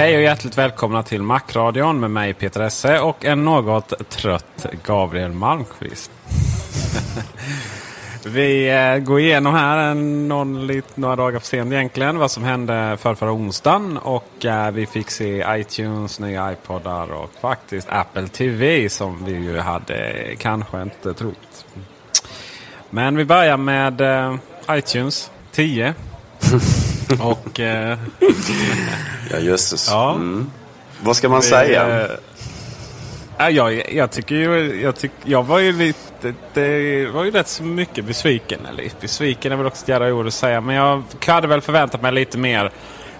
Hej och hjärtligt välkomna till Macradion med mig Peter Esse och en något trött Gabriel Malmqvist. Vi eh, går igenom här någon, några dagar för sent egentligen vad som hände för förra onsdagen. Och eh, vi fick se iTunes, nya iPodar och faktiskt Apple TV som vi ju hade kanske inte trott. Men vi börjar med eh, iTunes 10. och... Eh, Ja jösses. Ja. Mm. Vad ska man Vi, säga? eh, ja, jag, jag tycker ju... Jag, tyck, jag var ju lite... Det var ju rätt så mycket besviken. Eller besviken är väl också ett jävla ord att säga. Men jag hade väl förväntat mig lite mer.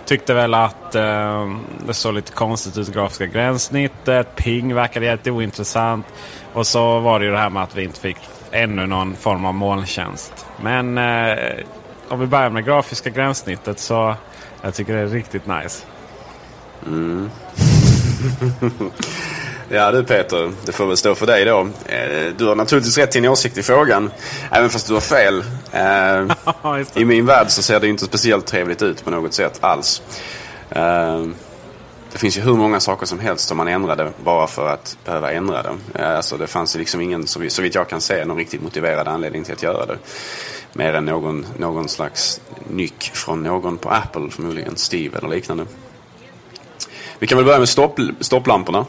Tyckte väl att eh, det såg lite konstigt ut. Grafiska gränssnittet. Ping verkade jätte ointressant. Och så var det ju det här med att vi inte fick ännu någon form av molntjänst. Men eh, om vi börjar med grafiska gränssnittet så jag tycker det är riktigt nice. Ja du Peter, det får väl stå för dig då. Eh, Du har naturligtvis rätt till en åsikt i frågan. Även fast du har fel. Eh. I min värld så ser det inte speciellt trevligt ut på något sätt alls. Eh, Det finns ju hur många saker som helst som man ändrade bara för att behöva ändra det. Alltså det fanns liksom ingen, så vitt jag kan se, någon riktigt motiverad anledning till att göra det. Mer än någon, någon slags nyck från någon på Apple, förmodligen Steve eller liknande. Vi kan väl börja med stopp, stopplamporna.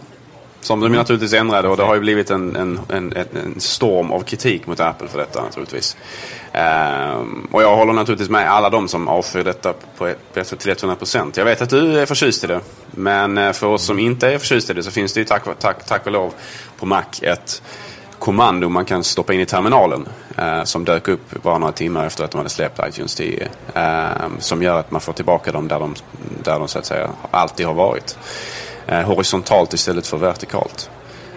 Som de naturligtvis ändrade och det har ju blivit en, en, en, en- storm av kritik mot Apple för detta naturligtvis. Ehm, och jag håller naturligtvis med alla de som avskyr detta på på till 100%. Jag vet att du är förtjust i det. Men eh, för oss som inte är förtjust i det så finns det ju tack, tack, tack och lov på Mac ett kommando man kan stoppa in i terminalen. eh, som dök upp bara några timmar efter att de hade släppt iTunes 10. Eh, som gör att man får tillbaka dem där de, där de så att säga alltid har varit. Eh, horisontalt istället för vertikalt.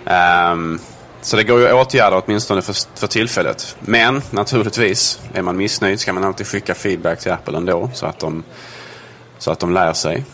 Ehm, så det går ju att åtgärda åtminstone för, för tillfället. Men naturligtvis, är man missnöjd ska man alltid skicka feedback till Apple ändå så att de, så att de lär sig.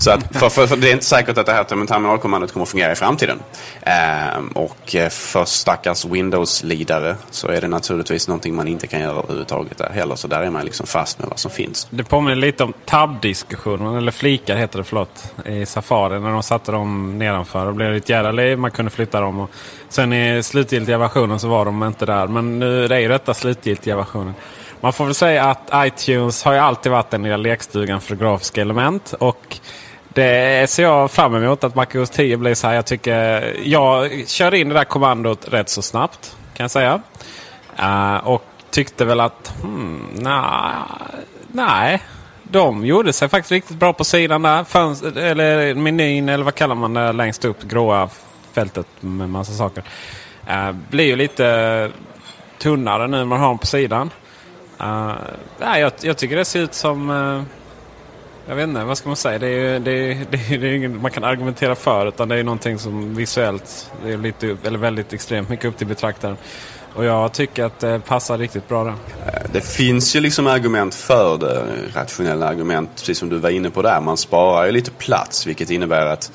Så att, för, för, för det är inte säkert att det här terminalkommandot kommer att fungera i framtiden. Ehm, och eh, för stackars Windows-lidare så är det naturligtvis någonting man inte kan göra överhuvudtaget där heller. Så där är man liksom fast med vad som finns. Det påminner lite om tab-diskussionen, eller flikar heter det, förlåt, i Safari. När de satte dem nedanför och blev det ett jävla liv. Man kunde flytta dem. Och sen i slutgiltiga versionen så var de inte där. Men nu är ju detta slutgiltiga versionen. Man får väl säga att iTunes har ju alltid varit den lilla lekstugan för grafiska element. Och det ser jag fram emot att MacOS 10 blir så här. Jag tycker jag kör in det där kommandot rätt så snabbt kan jag säga. Uh, och tyckte väl att hmm, nej, nej. De gjorde sig faktiskt riktigt bra på sidan där. Fönster, eller menyn eller vad kallar man det längst upp. Gråa fältet med massa saker. Uh, blir ju lite tunnare nu när man har dem på sidan. Uh, nej, jag, jag tycker det ser ut som jag vet inte, vad ska man säga? Det är, det är, det är, det är ingen man kan argumentera för utan det är någonting som visuellt det är lite, eller väldigt extremt mycket upp till betraktaren. Och jag tycker att det passar riktigt bra där. Eh, det finns ju liksom argument för det, rationella argument, precis som du var inne på där. Man sparar ju lite plats vilket innebär att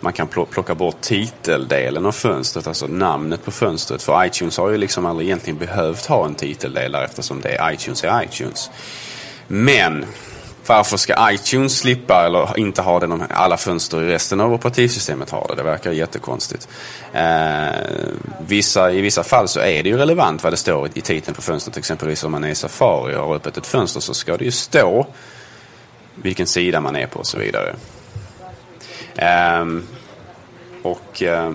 man kan plocka bort titeldelen av fönstret, alltså namnet på fönstret. För iTunes har ju liksom aldrig egentligen behövt ha en titeldel där eftersom det är iTunes är iTunes. Men varför ska iTunes slippa eller inte ha det om alla fönster i resten av operativsystemet har det? Det verkar jättekonstigt. Eh, vissa, I vissa fall så är det ju relevant vad det står i titeln på fönstret. Exempelvis om man är i Safari och har öppet ett fönster så ska det ju stå vilken sida man är på och så vidare. Eh, och... Eh,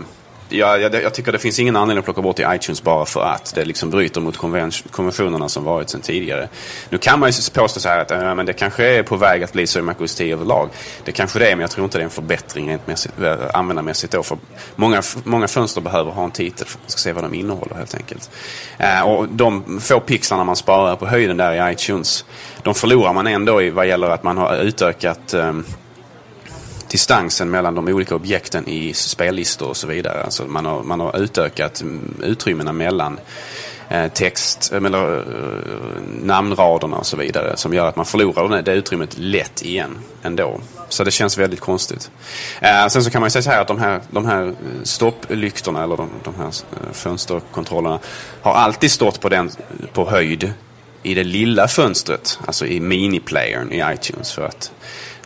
Ja, jag, jag, tycker det finns ingen anledning att plocka bort i iTunes bara för att. Det liksom bryter mot konventionerna som varit sedan tidigare. Nu kan man ju påstå så här att äh, men det kanske är på väg att bli så i MacOS 10 överlag. Det kanske det är, men jag tror inte det är en förbättring rent mässigt, eh, användarmässigt då. För många, många fönster behöver ha en titel för att man ska se vad de innehåller helt enkelt. Äh, och de få pixlarna man sparar på höjden där i iTunes, de förlorar man ändå i vad gäller att man har utökat um, distansen mellan de olika objekten i spellistor och så vidare. Alltså man, har, man har utökat utrymmena mellan eh, text, eh, eller eh, namnraderna och så vidare som gör att man förlorar det utrymmet lätt igen ändå. Så det känns väldigt konstigt. Sen så kan man ju säga så här att de här, de här stopplyktorna eller de, de här fönsterkontrollerna har alltid stått på, den, på höjd i det lilla fönstret, alltså i miniplayern i iTunes. För att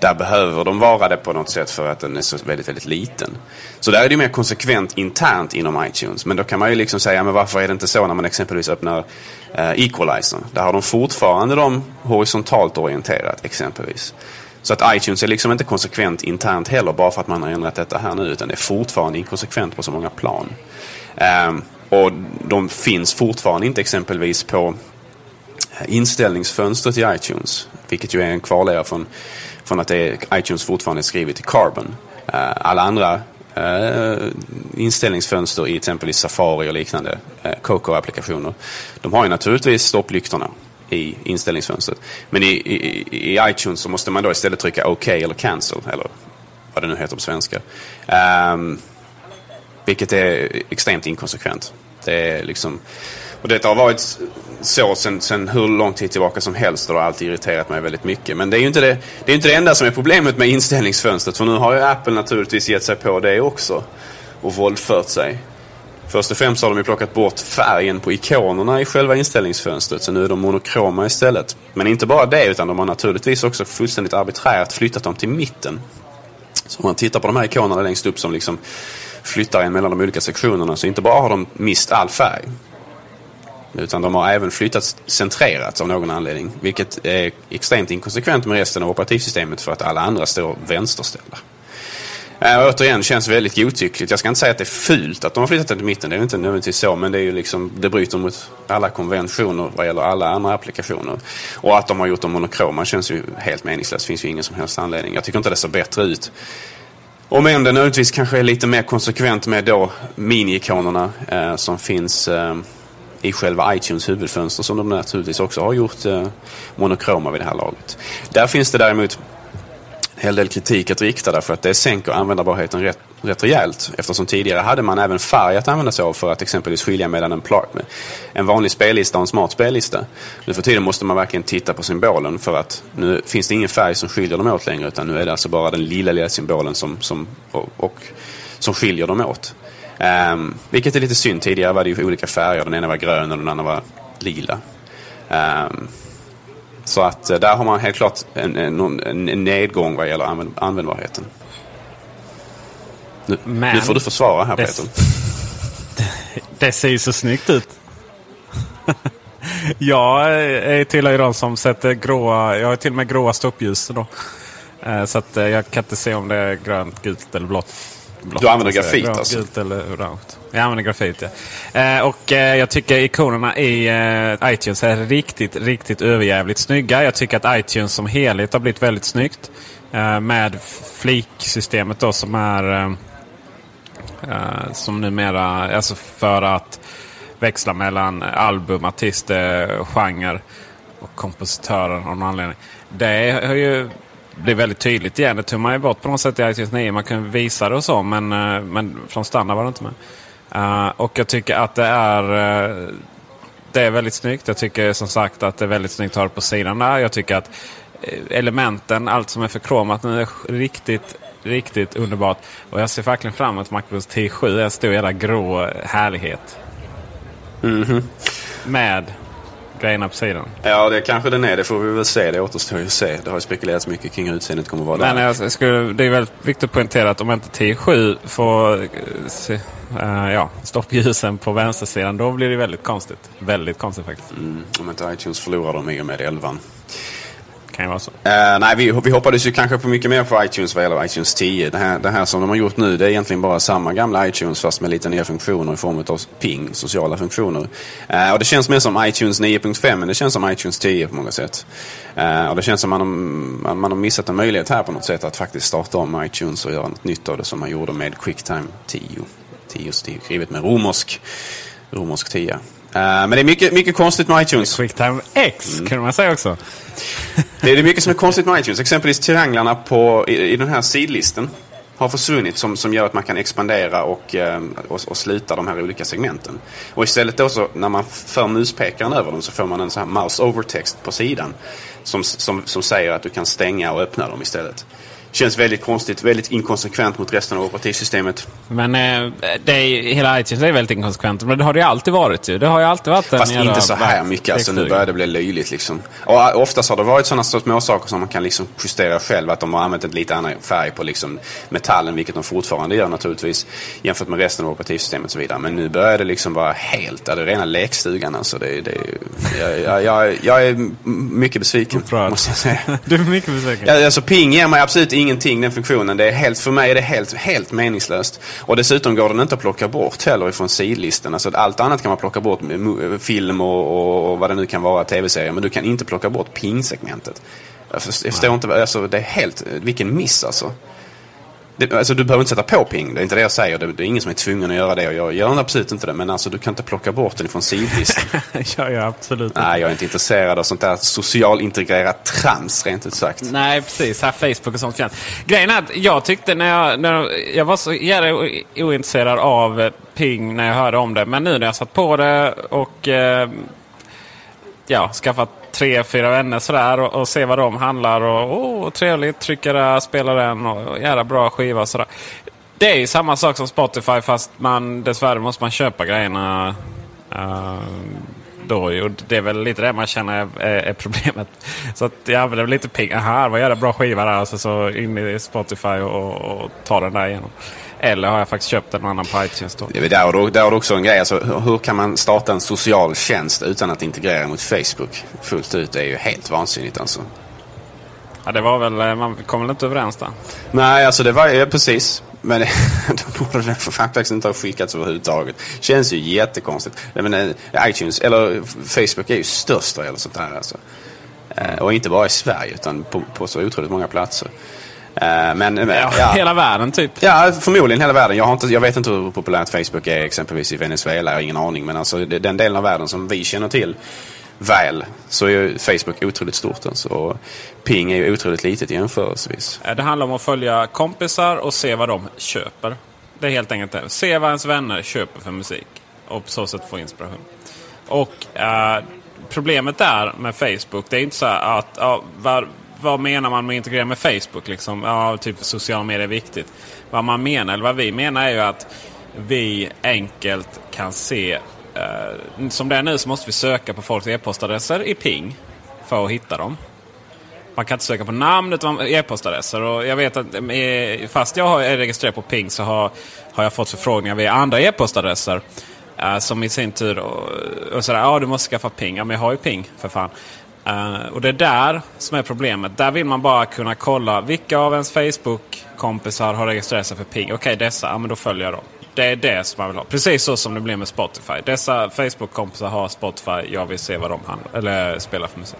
där behöver de vara det på något sätt för att den är så väldigt, väldigt liten. Så där är det mer konsekvent internt inom iTunes. Men då kan man ju liksom säga, men varför är det inte så när man exempelvis öppnar eh, Equalizer? Där har de fortfarande dem horisontalt orienterat exempelvis. Så att iTunes är liksom inte konsekvent internt heller bara för att man har ändrat detta här nu. Utan det är fortfarande inkonsekvent på så många plan. Um, och de finns fortfarande inte exempelvis på eh, inställningsfönstret i iTunes. Vilket ju är en kvarleva från från att det är iTunes fortfarande skrivet i Carbon. Uh, alla andra uh, inställningsfönster i exempelvis Safari och liknande eh, uh, Coco-applikationer. De har ju naturligtvis stopplyktorna i inställningsfönstret. Men i, i, i, iTunes så måste man då istället trycka OK eller Cancel. Eller vad det nu heter på svenska. Um, vilket är extremt inkonsekvent. Det är liksom... Och detta har varit så sen, sen hur lång tid tillbaka som helst och det har alltid irriterat mig väldigt mycket. Men det är ju inte det, det, är inte det enda som är problemet med inställningsfönstret. För nu har ju Apple naturligtvis gett sig på det också. Och våldfört sig. Först och främst har de ju plockat bort färgen på ikonerna i själva inställningsfönstret. Så nu är de monokroma istället. Men inte bara det utan de har naturligtvis också fullständigt arbiträrt flyttat dem till mitten. Så om man tittar på de här ikonerna längst upp som liksom flyttar en mellan de olika sektionerna så inte bara har de mist all färg. Utan de har även flyttats centrerat av någon anledning. Vilket är extremt inkonsekvent med resten av operativsystemet för att alla andra står vänsterställda. Äh, återigen, känns väldigt godtyckligt. Jag ska inte säga att det är fult att de har flyttat den till mitten. Det är inte nödvändigtvis så. Men det, är ju liksom, det bryter mot alla konventioner vad gäller alla andra applikationer. Och att de har gjort dem monokroma känns ju helt meningslöst. Det finns ju ingen som helst anledning. Jag tycker inte det ser bättre ut. Om än det nödvändigtvis kanske är lite mer konsekvent med då mini-ikonerna eh, som finns eh, i själva iTunes huvudfönster som de naturligtvis också har gjort eh, monokroma vid det här laget. Där finns det däremot en hel del kritik att rikta därför att det sänker användbarheten rätt, rätt rejält. Eftersom tidigare hade man även färg att använda sig av för att exempelvis skilja mellan en, en vanlig spellista och en smart spellista. Nu för tiden måste man verkligen titta på symbolen för att nu finns det ingen färg som skiljer dem åt längre utan nu är det alltså bara den lilla, lilla symbolen som, som, och, och som skiljer dem åt. Um, vilket är lite synd. Tidigare var det ju olika färger. Den ena var grön och den andra var lila. Um, så att uh, där har man helt klart en, en, en nedgång vad gäller använd, användbarheten. Nu, Men, nu får du försvara här det, Peter. Det, det ser ju så snyggt ut. jag är tillhör ju de som sätter gråa, jag har till och med gråa stoppljus. Då. Eh, så att eh, jag kan inte se om det är grönt, gult eller blått blått. Du använder grafit grönt, alltså? Gult eller orange. Jag använder grafit, ja. Eh, och eh, jag tycker ikonerna i eh, iTunes är riktigt, riktigt överjävligt snygga. Jag tycker att iTunes som helhet har blivit väldigt snyggt. Eh, med fliksystemet då som är... Eh, eh, som numera, alltså för att växla mellan album, artist, genre och kompositören av någon anledning. Det har ju blir väldigt tydligt igen. Det tog man ju bort på något sätt i iTunes 9. Man kunde visa det och så men, uh, men från standard var det inte med. Uh, och jag tycker att det är uh, det är väldigt snyggt. Jag tycker som sagt att det är väldigt snyggt att ha det på sidan där. Jag tycker att elementen, allt som är förkromat nu är riktigt, riktigt underbart. Och jag ser verkligen fram emot Macros T7. En stor jävla grå härlighet. Mm -hmm. Med grejerna på sidan. Ja, det kanske den är. Det får vi väl se. Det återstår ju att se. Det har ju spekulerats mycket kring hur utseendet kommer att vara Men där. Jag skulle, det är väldigt viktigt att poängtera att om inte T7 får se, uh, ja, stoppljusen på vänstersidan, då blir det väldigt konstigt. Väldigt konstigt faktiskt. Mm, om inte iTunes förlorar dem i och med 11 kan ju vara så. Uh, nej, vi, vi hoppades ju kanske på mycket mer på iTunes vad gäller iTunes 10. Det här, det här som de har gjort nu det är egentligen bara samma gamla iTunes fast med lite nya funktioner i form av ping, sociala funktioner. Uh, och det känns mer som iTunes 9.5 men det känns som iTunes 10 på många sätt. Uh, och det känns som man har, man har missat en möjlighet här på något sätt att faktiskt starta om iTunes och göra något nytt av det som man gjorde med QuickTime 10. 10 skrivet med romersk, romersk 10. Uh, men det är mycket, mycket konstigt med iTunes. Quicktime X mm. kan man säga också. det är mycket som är konstigt med iTunes. Exempelvis trianglarna på, i, i den här sidlisten har försvunnit som, som gör att man kan expandera och, eh, och, och, sluta de här olika segmenten. Och istället då så när man för muspekaren över dem så får man en sån här mouse overtext på sidan som, som, som säger att du kan stänga och öppna dem istället. Känns väldigt konstigt, väldigt inkonsekvent mot resten av operativsystemet. Men eh, det är, hela iTunes är väldigt inkonsekvent. Men det har det ju alltid varit ju. Det har ju alltid varit Fast inte så här mycket. Alltså, nu börjar det bli löjligt liksom. Och eh, oftast har det varit sådana små saker som man kan liksom justera själv. Att de har använt en lite annan färg på liksom metallen, vilket de fortfarande gör naturligtvis. Jämfört med resten av operativsystemet och så vidare. Men nu börjar det liksom vara helt, det är rena lekstugan alltså. Det, det, jag, jag, jag, jag är mycket besviken. Måste jag säga. du är mycket besviken? Ja, alltså ping ger mig absolut ingenting den funktionen. Det är helt, för mig är det helt, helt meningslöst. Och dessutom går den inte att plocka bort heller ifrån sidlistan. Alltså allt annat kan man plocka bort, film och, och, vad det nu kan vara, tv-serier. Men du kan inte plocka bort ping-segmentet. Jag förstår inte, alltså det är helt, vilken miss alltså. Det, alltså du behöver inte sätta på ping, det är inte det jag säger. Det, det är ingen som är tvungen att göra det och jag gör absolut inte det. Men alltså du kan inte plocka bort den från sidlistan. ja, ja, absolut inte. Nej, jag är inte intresserad av sånt där socialintegrerat trams rent ut sagt. Nej, precis. Här Facebook och sånt fjant. Grejen är att jag tyckte när jag, när jag var så jävla ointresserad av ping när jag hörde om det. Men nu när jag satt på det och eh, ja, skaffa tre, fyra vänner sådär och, och se vad de handlar. Och oh, trevligt, trycka där, spela den och jävla bra skiva sådär. Det är ju samma sak som Spotify fast man dessvärre måste man köpa grejerna uh, då. Och det är väl lite det man känner är, är problemet. Så att jag använder lite pengar. Aha, vad jävla bra skiva där. Alltså, så in i Spotify och, och ta den där igenom. Eller har jag faktiskt köpt en annan på iTunes då? Det är där, och där också en grej. Alltså, hur kan man starta en social tjänst utan att integrera mot Facebook fullt ut? Det är ju helt vansinnigt alltså. Ja, det var väl, eh, man kom väl inte överens där? Nej, alltså det var ju precis. Men då borde för faktiskt inte ha skickats överhuvudtaget. Känns ju jättekonstigt. Men, eh, iTunes, eller Facebook är ju störst vad gäller sånt här alltså. Mm. Och inte bara i Sverige utan på, på så otroligt många platser. Eh, men, ja, ja, Hela världen typ? Ja, förmodligen hela världen. Jag, har inte, jag vet inte hur populärt Facebook är exempelvis i Venezuela. Jag har ingen aning. Men alltså, den delen av världen som vi känner till väl så är Facebook otroligt stort. Alltså. Och ping är ju otroligt litet jämförelsevis. Det handlar om att följa kompisar och se vad de köper. Det är helt enkelt det. Se vad ens vänner köper för musik. Och på så sätt få inspiration. Och äh, problemet där med Facebook, det är inte så att ja, var, vad menar man med att integrera med Facebook? Liksom? Ja, typ sociala medier är viktigt. Vad man menar, eller vad vi menar är ju att vi enkelt kan se eh, som det är nu så måste vi söka på folks e-postadresser i Ping för att hitta dem. Man kan inte söka på namn utan e-postadresser. Och jag vet att eh, fast jag är registrerad på Ping så har, har jag fått förfrågningar via andra e-postadresser. Uh, som i sin tur och, och sådär, ja du måste skaffa Ping. Ja men jag har ju Ping för fan. Uh, och det är där som är problemet. Där vill man bara kunna kolla vilka av ens Facebook-kompisar har registrerat sig för Ping. Okej, okay, dessa, ja men då följer jag dem. Det är det som man vill ha. Precis så som det blir med Spotify. Dessa Facebook-kompisar har Spotify. Jag vill se vad de handlar, eller spelar för musik.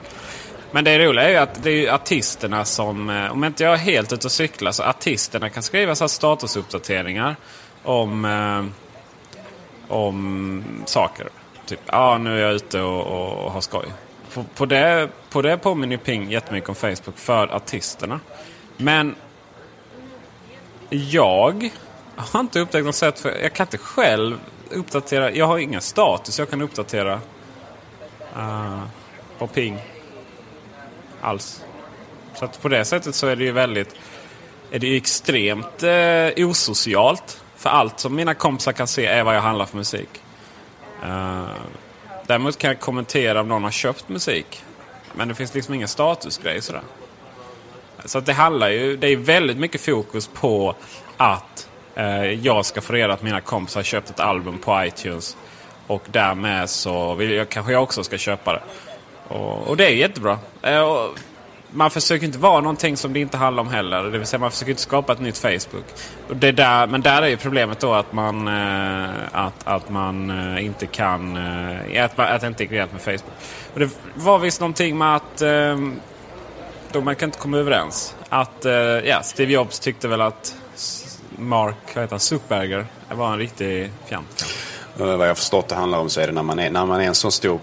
Men det roliga är ju att det är artisterna som, eh, om inte jag är helt ute och cyklar, så artisterna kan skriva så statusuppdateringar om, eh, om saker. Typ, ja ah, nu är jag ute och, och, och har skoj på, på, det, på det påminner Ping jättemycket om Facebook för artisterna. Men jag har inte upptäckt något sätt för... Jag kan inte själv uppdatera. Jag har ingen status jag kan uppdatera uh, på Ping alls. Så att på det sättet så är det ju väldigt... Är det ju extremt eh, osocialt. För allt som mina kompisar kan se är vad jag handlar för musik. Uh, däremot kan jag kommentera om någon har köpt musik. Men det finns liksom ingen statusgrej sådär. Så att det handlar ju, det är väldigt mycket fokus på att eh, jag ska få reda att mina kompisar har köpt ett album på iTunes. Och därmed så vill jag, kanske jag också ska köpa det. Och, och det är jättebra. Eh, och man försöker inte vara någonting som det inte handlar om heller. Det vill säga man försöker inte skapa ett nytt Facebook. Och det där, men där är ju problemet då att man, eh, att, att man eh, inte kan... Eh, att, att det inte är integrerat med Facebook. Och det var visst någonting med att De då man kan inte komma överens. Att ja, Steve Jobs tyckte väl att Mark vad heter han, Zuckerberger var en riktig fjant. Vad jag förstått det handlar om så är det när man är, när man är en så stor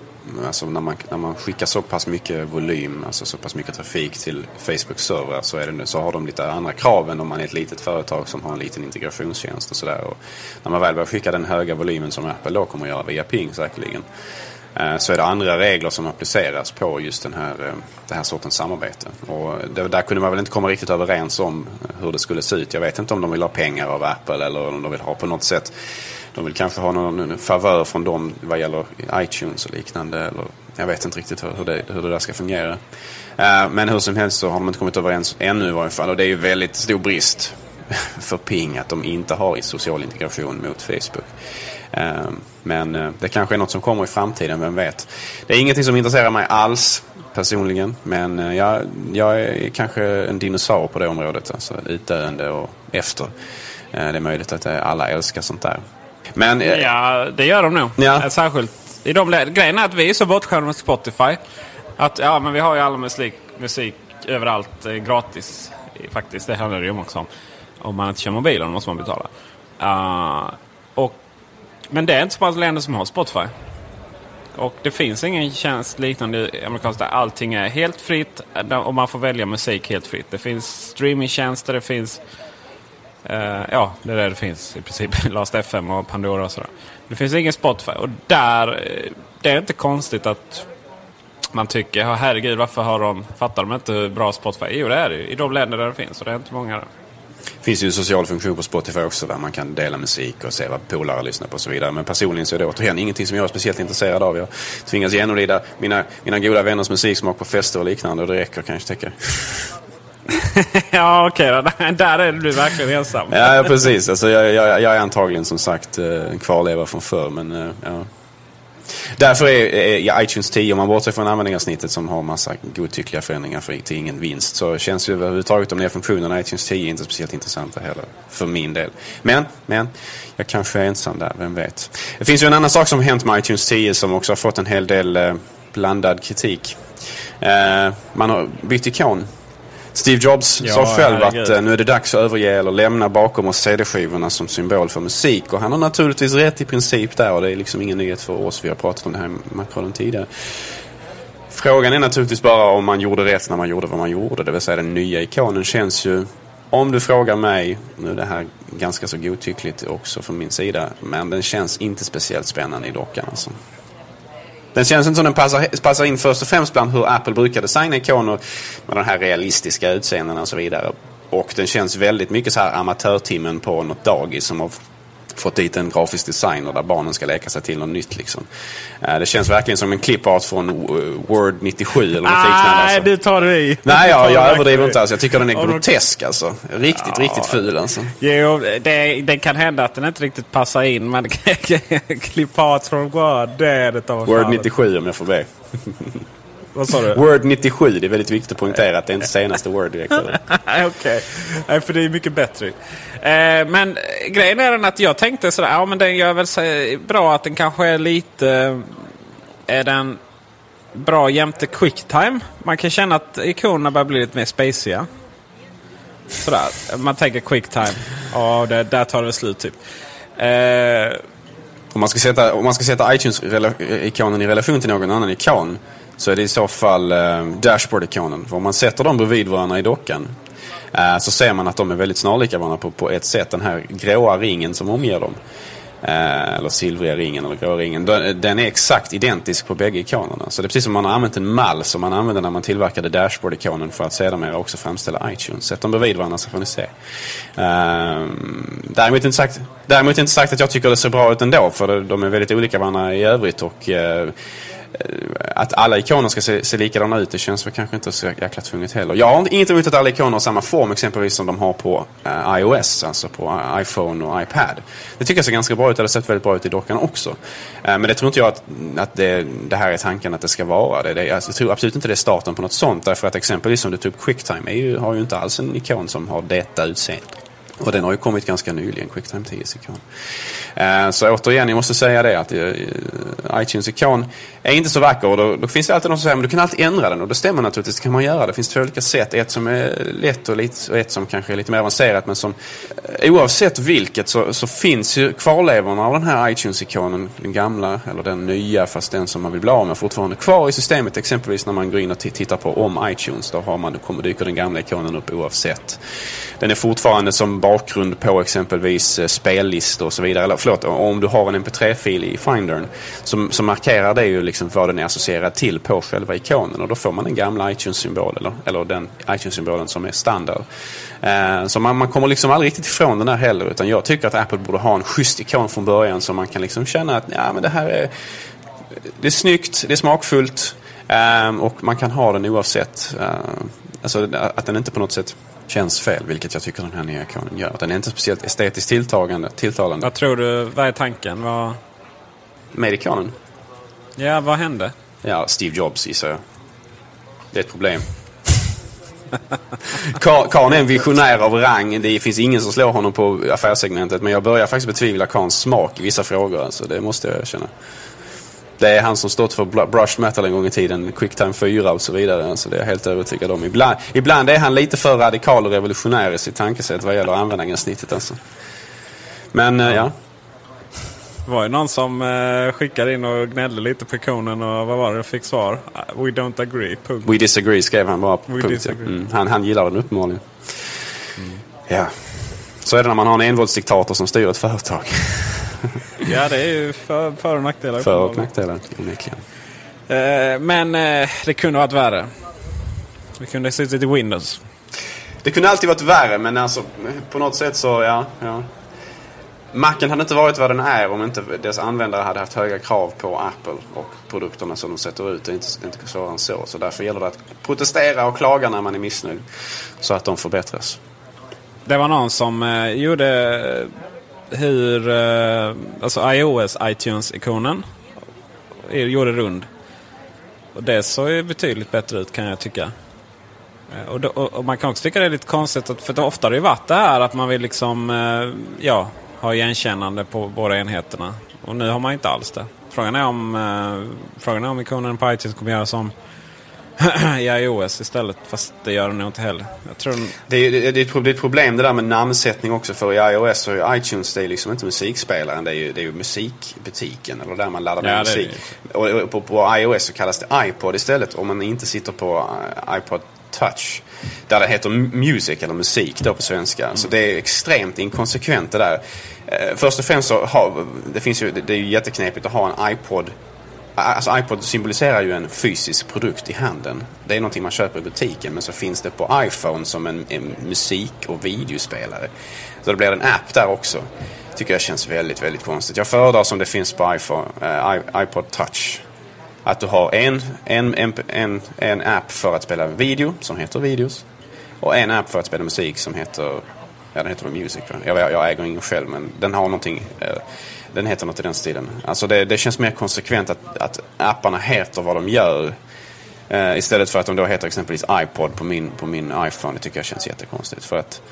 Alltså när man, när man skickar så pass mycket volym, alltså så pass mycket trafik till Facebook servrar så, är det, så har de lite andra krav än om man är ett litet företag som har en liten integrationstjänst och sådär. När man väl börjar skicka den höga volymen som Apple då kommer att göra via Ping säkerligen. Eh, så är det andra regler som appliceras på just den här, eh, den här sortens samarbete. Och det, där kunde man väl inte komma riktigt överens om hur det skulle se ut. Jag vet inte om de vill ha pengar av Apple eller om de vill ha på något sätt de vill kanske ha någon favör från dem vad gäller iTunes och liknande. Eller, jag vet inte riktigt hur, det, hur det där ska fungera. Uh, men hur som helst så har de inte kommit överens ännu i varje fall. Och det är ju väldigt stor brist för Ping att de inte har social integration mot Facebook. Uh, men uh, det kanske är något som kommer i framtiden, vem vet. Det är ingenting som intresserar mig alls personligen. Men jag, jag är kanske en dinosaur på det området. Alltså utdöende och efter. Det är möjligt att alla älskar sånt där. Men, eh, ja, det gör de nog. Ja. Eh, särskilt i de Grejen är att vi är så bortskämda med Spotify. Att ja, men vi har ju all musik, musik överallt eh, gratis. Faktiskt, det handlar det ju om också om. Om man inte kör mobilen måste man betala. Uh, och, men det är inte så många länder som har Spotify. Och det finns ingen tjänst liknande amerikanskt där allting är helt fritt och man får välja musik helt fritt. Det finns streamingtjänster, det finns Uh, ja, det är det det finns i princip. Last FM och Pandora och sådär. Det finns ingen Spotify. Och där, eh, det är inte konstigt att man tycker, oh, herregud varför har de, fattar de inte hur bra Spotify är? Jo det är det ju. I de länder där det finns. Och det är inte många där. Det finns ju en social funktion på Spotify också där man kan dela musik och se vad polare lyssnar på och så vidare. Men personligen så är det återigen ingenting som jag är speciellt intresserad av. Jag tvingas genomlida mina, mina goda vänners musiksmak på fester och liknande och det räcker kanske tycker jag. ja, okej okay, Där är du verkligen ensam. ja, precis. Alltså, jag, jag, jag, är antagligen som sagt eh, en kvarleva från förr. Men, eh, ja. Därför är, är iTunes 10, om man bortser från användarsnittet som har massa godtyckliga förändringar för, till ingen vinst, så känns ju överhuvudtaget de nya funktionerna i iTunes 10 inte speciellt intressanta heller. För min del. Men, men, jag kanske är ensam där, vem vet. Det finns ju en annan sak som hänt med iTunes 10 som också har fått en hel del eh, blandad kritik. Eh, man har bytt ikon Steve Jobs ja, sa själv att uh, nu är det dags att överge eller lämna bakom oss CD-skivorna som symbol för musik. Och han har naturligtvis rätt i princip där och det är liksom ingen nyhet för oss. Vi har pratat om det här i Macrollen tidigare. Frågan är naturligtvis bara om man gjorde rätt när man gjorde vad man gjorde. Det vill säga den nya ikonen känns ju, om du frågar mig, nu är det här ganska så godtyckligt också från min sida, men den känns inte speciellt spännande i dockan alltså. Den känns inte som den passar, passar in först och främst bland hur Apple brukar designa ikoner med de här realistiska utseendena och så vidare. Och den känns väldigt mycket så här amatörtimmen på något dagis som har fått dit en grafisk designer där barnen ska leka sig till något nytt. Liksom. Eh, det känns verkligen som en clipart från Word 97 eller något ah, liknande. Nej, alltså. du tar det i. Nej, jag, jag överdriver inte alls. Jag tycker den är grotesk alltså. Riktigt, ja. riktigt ful alltså. Jo, det, det, kan hända att den inte riktigt passar in. Men clipart från Word, det är det Word 97 om jag får be. Vad sa du? Word 97, det är väldigt viktigt att poängtera att det är inte senaste Word direkt. Okej, okay. för det är mycket bättre. Eh, men grejen är den att jag tänkte sådär, ja men den gör väl sig bra att den kanske är lite... Är den bra jämte quicktime? Man kan känna att ikonerna börjar bli lite mer spaciga. Sådär, man tänker quicktime. Ja, det, där tar det slut typ. Eh, Om man ska sätta, om man ska sätta iTunes-ikonen i relation till någon annan ikon så är det i så fall eh, Dashboard-ikonen. För om man sätter dem bredvid varandra i dockan eh, så ser man att de är väldigt snarlika varandra på, på ett sätt. Den här gråa ringen som omger dem. Eh, eller silvriga ringen eller gråa ringen. Den är exakt identisk på bägge ikonerna. Så det är precis som man har använt en mall som man använde när man tillverkade Dashboard-ikonen för att sedermera också framställa iTunes. Sätt dem bredvid varandra så får ni se. Eh, däremot, inte sagt, däremot inte sagt att jag tycker det ser bra ut ändå för de är väldigt olika varandra i övrigt. och Eh, Eh, att alla ikoner ska se, se likadana ut, det känns väl kanske inte så jäkla tvunget heller. Jag har inget emot att alla ikoner har samma form, exempelvis som de har på uh, iOS, alltså på eh, iPhone och iPad. Det tycker jag ser ganska bra ut, det har sett väldigt bra ut i dockan också. Uh, men det tror inte jag att, att det, det, här är tanken att det ska vara. Det, det, alltså, jag tror absolut inte det är starten på något sånt, därför att exempelvis som du tog upp Quicktime ju, har ju inte alls en ikon som har detta utseende. Och den har ju kommit ganska nyligen, Quicktime 10-ikon. Eh, så återigen, jag måste säga det att eh, iTunes-ikon är inte så vacker. Och då, då, finns det alltid någon som säger men du kan alltid ändra den. Och det stämmer naturligtvis, det kan man göra. Det finns två olika sätt. Ett som är lätt och, lite, och ett som kanske är lite mer avancerat. Men som eh, oavsett vilket så, så finns ju kvarlevorna av den här iTunes-ikonen, den gamla eller den nya fast den som man vill bli av med fortfarande kvar i systemet. Exempelvis när man går in och tittar på om iTunes. Då, har man, då kommer, dyker den gamla ikonen upp oavsett. Den är fortfarande som bakgrund på exempelvis eh, spellistor och så vidare. Eller förlåt, om du har en mp3-fil i Findern så, som markerar det ju liksom vad den är associerad till på själva ikonen och då får man den gamla iTunes-symbolen eller, eller den iTunes-symbolen som är standard. Eh, så man, man kommer liksom aldrig riktigt ifrån den där heller utan jag tycker att Apple borde ha en schysst ikon från början så man kan liksom känna att ja, men det här är, det är snyggt, det är smakfullt eh, och man kan ha den oavsett. Eh, alltså att den inte på något sätt känns fel, vilket jag tycker den här nya ikonen gör. Den är inte speciellt estetiskt tilltagande, tilltalande. Vad tror du, vad är tanken? Vad... Med ikonen? Ja, vad hände? Ja, Steve Jobs gissar jag. Det är ett problem. Karn är en visionär av rang. Det finns ingen som slår honom på affärssegmentet. Men jag börjar faktiskt betvivla Karns smak i vissa frågor. Alltså, det måste jag erkänna. Det är han som stått för brush metal en gång i tiden, Quicktime 4 och så vidare. Så det är jag helt övertygad om. Ibland, ibland är han lite för radikal och revolutionär i sitt tankesätt vad gäller användargränssnittet. Alltså. Men eh, ja. Det var ju någon som eh, skickade in och gnällde lite på ikonen och vad var det? Fick svar. We don't agree. Punkt. We disagree skrev han bara. punkt. Mm. Han, han gillar den uppenbarligen. Mm. Ja. Så är det när man har en envåldsdiktator som styr ett företag. ja, det är ju för, för och nackdelar. För och nackdelar, onekligen. Eh, men eh, det kunde varit värre. Det kunde ha suttit i Windows. Det kunde alltid varit värre, men alltså på något sätt så, ja. ja. Macen hade inte varit vad den är om inte dess användare hade haft höga krav på Apple och produkterna som de sätter ut. Det är inte, inte svårare än så. Så därför gäller det att protestera och klaga när man är missnöjd. Så att de förbättras. Det var någon som eh, gjorde eh, hur eh, alltså iOS iTunes-ikonen eh, gjorde rund. Och det såg ju betydligt bättre ut kan jag tycka. Eh, och, då, och, man kan också tycka det är lite konstigt, att, för ofta har det ju varit det här att man vill liksom, eh, ja, ha igenkännande på båda enheterna. Och nu har man inte alls det. Frågan är om, eh, frågan är om ikonen på iTunes kommer göra som i iOS istället. Fast det gör den nog inte heller. Jag tror den... det, är, det, är ett problem det där med namnsättning också. För i iOS och iTunes det är liksom inte musikspelaren. Det är ju, det är ju musikbutiken. Eller där man laddar ner ja, musik. Och, och på, på, iOS så kallas det iPod istället. Om man inte sitter på eh, iPod Touch. Där det heter Music eller musik då på svenska. Mm. Så det är extremt inkonsekvent det där. Eh, först och främst så har, det finns ju, det är ju jätteknepigt att ha en iPod Alltså iPod symboliserar ju en fysisk produkt i handen. Det är någonting man köper i butiken men så finns det på iPhone som en, en musik och videospelare. Så det blir en app där också. Tycker jag känns väldigt, väldigt konstigt. Jag föredrar som det finns på iPhone, eh, iPod Touch. Att du har en, en, en, en, en app för att spela video som heter Videos. Och en app för att spela musik som heter, ja den heter Music. Jag, jag äger ingen själv men den har någonting eh, den heter något i den stilen. Alltså det, det känns mer konsekvent att, att apparna heter vad de gör. Eh, istället för att de då heter exempelvis iPod på min, på min iPhone. Det tycker jag känns jättekonstigt. För att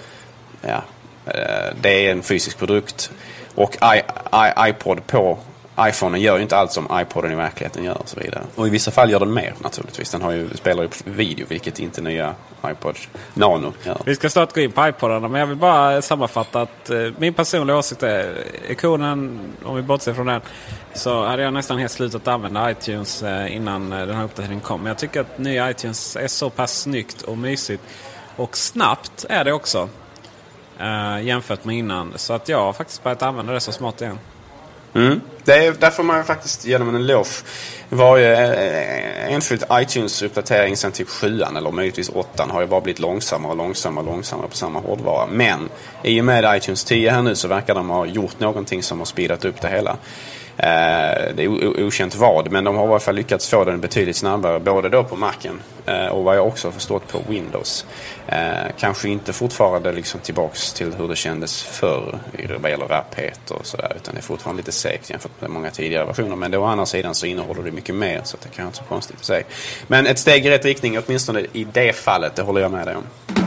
ja, eh, det är en fysisk produkt. Och I, I, iPod på iPhonen gör ju inte allt som iPoden i verkligheten gör och så vidare. Och i vissa fall gör den mer naturligtvis. Den har ju, spelar upp video vilket inte nya iPod Nano gör. Vi ska snart gå in på iPodarna men jag vill bara sammanfatta att eh, min personliga åsikt är ikonen, om vi bortser från den, så hade jag nästan helt slutat använda iTunes eh, innan eh, den här uppdateringen kom. Men jag tycker att nya iTunes är så pass snyggt och mysigt. Och snabbt är det också. Eh, jämfört med innan. Så att jag har faktiskt börjat använda det så smart igen. Mm. Det är, där får man faktiskt ge dem en eloge. Varje enskilt enskild iTunes-uppdatering sen typ 7 eller möjligtvis 8 har ju bara blivit långsammare och långsammare och långsammare på samma hårdvara. Men i och med iTunes 10 här nu så verkar de ha gjort någonting som har speedat upp det hela. Eh, det är okänt vad, men de har i alla fall lyckats få den betydligt snabbare. Både då på Macen eh, och vad jag också har förstått på Windows. Eh, kanske inte fortfarande liksom tillbaks till hur det kändes förr vad gäller rapphet och sådär. Utan det är fortfarande lite segt jämfört med många tidigare versioner. Men å andra sidan så innehåller det mycket mer så det kan inte vara så konstigt att säga. Men ett steg i rätt riktning åtminstone i det fallet, det håller jag med dig om.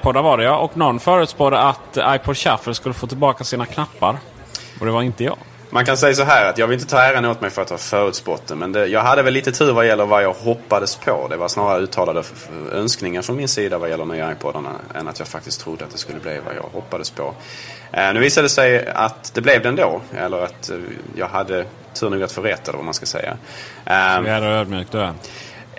iPodar var det ja. Och någon förutspådde att iPod Shuffle skulle få tillbaka sina knappar. Och det var inte jag. Man kan säga så här att jag vill inte ta äran åt mig för att ha förutspått det. Men det, jag hade väl lite tur vad gäller vad jag hoppades på. Det var snarare uttalade önskningar från min sida vad gäller nya iPodarna. Än att jag faktiskt trodde att det skulle bli vad jag hoppades på. Eh, nu visade det sig att det blev det ändå. Eller att eh, jag hade tur nog att få rätt eller vad man ska säga. Eh, Vi är ödmjukt du är.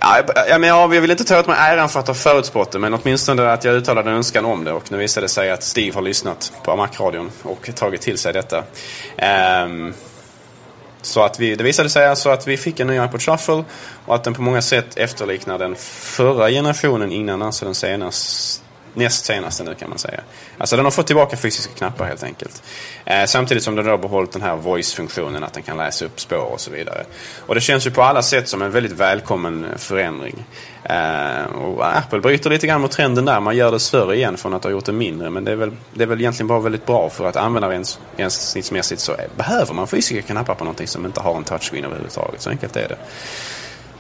Ja, jag, men jag vill inte ta åt mig äran för att ha förutspått det, men åtminstone att jag uttalade en önskan om det. Och nu visade det sig att Steve har lyssnat på Mac-radion och tagit till sig detta. Um, så att vi, det visade sig alltså att vi fick en ny iPod Shuffle och att den på många sätt efterliknar den förra generationen innan, alltså den senaste näst senaste nu kan man säga. Alltså den har fått tillbaka fysiska knappar helt enkelt. Eh, samtidigt som den då har behållit den här voice-funktionen, att den kan läsa upp spår och så vidare. Och det känns ju på alla sätt som en väldigt välkommen förändring. Eh, och Apple bryter lite grann mot trenden där. Man gör det större igen från att ha gjort det mindre. Men det är väl, det är väl egentligen bara väldigt bra för att användargränssnittsmässigt så behöver man fysiska knappar på någonting som inte har en touchscreen överhuvudtaget. Så enkelt är det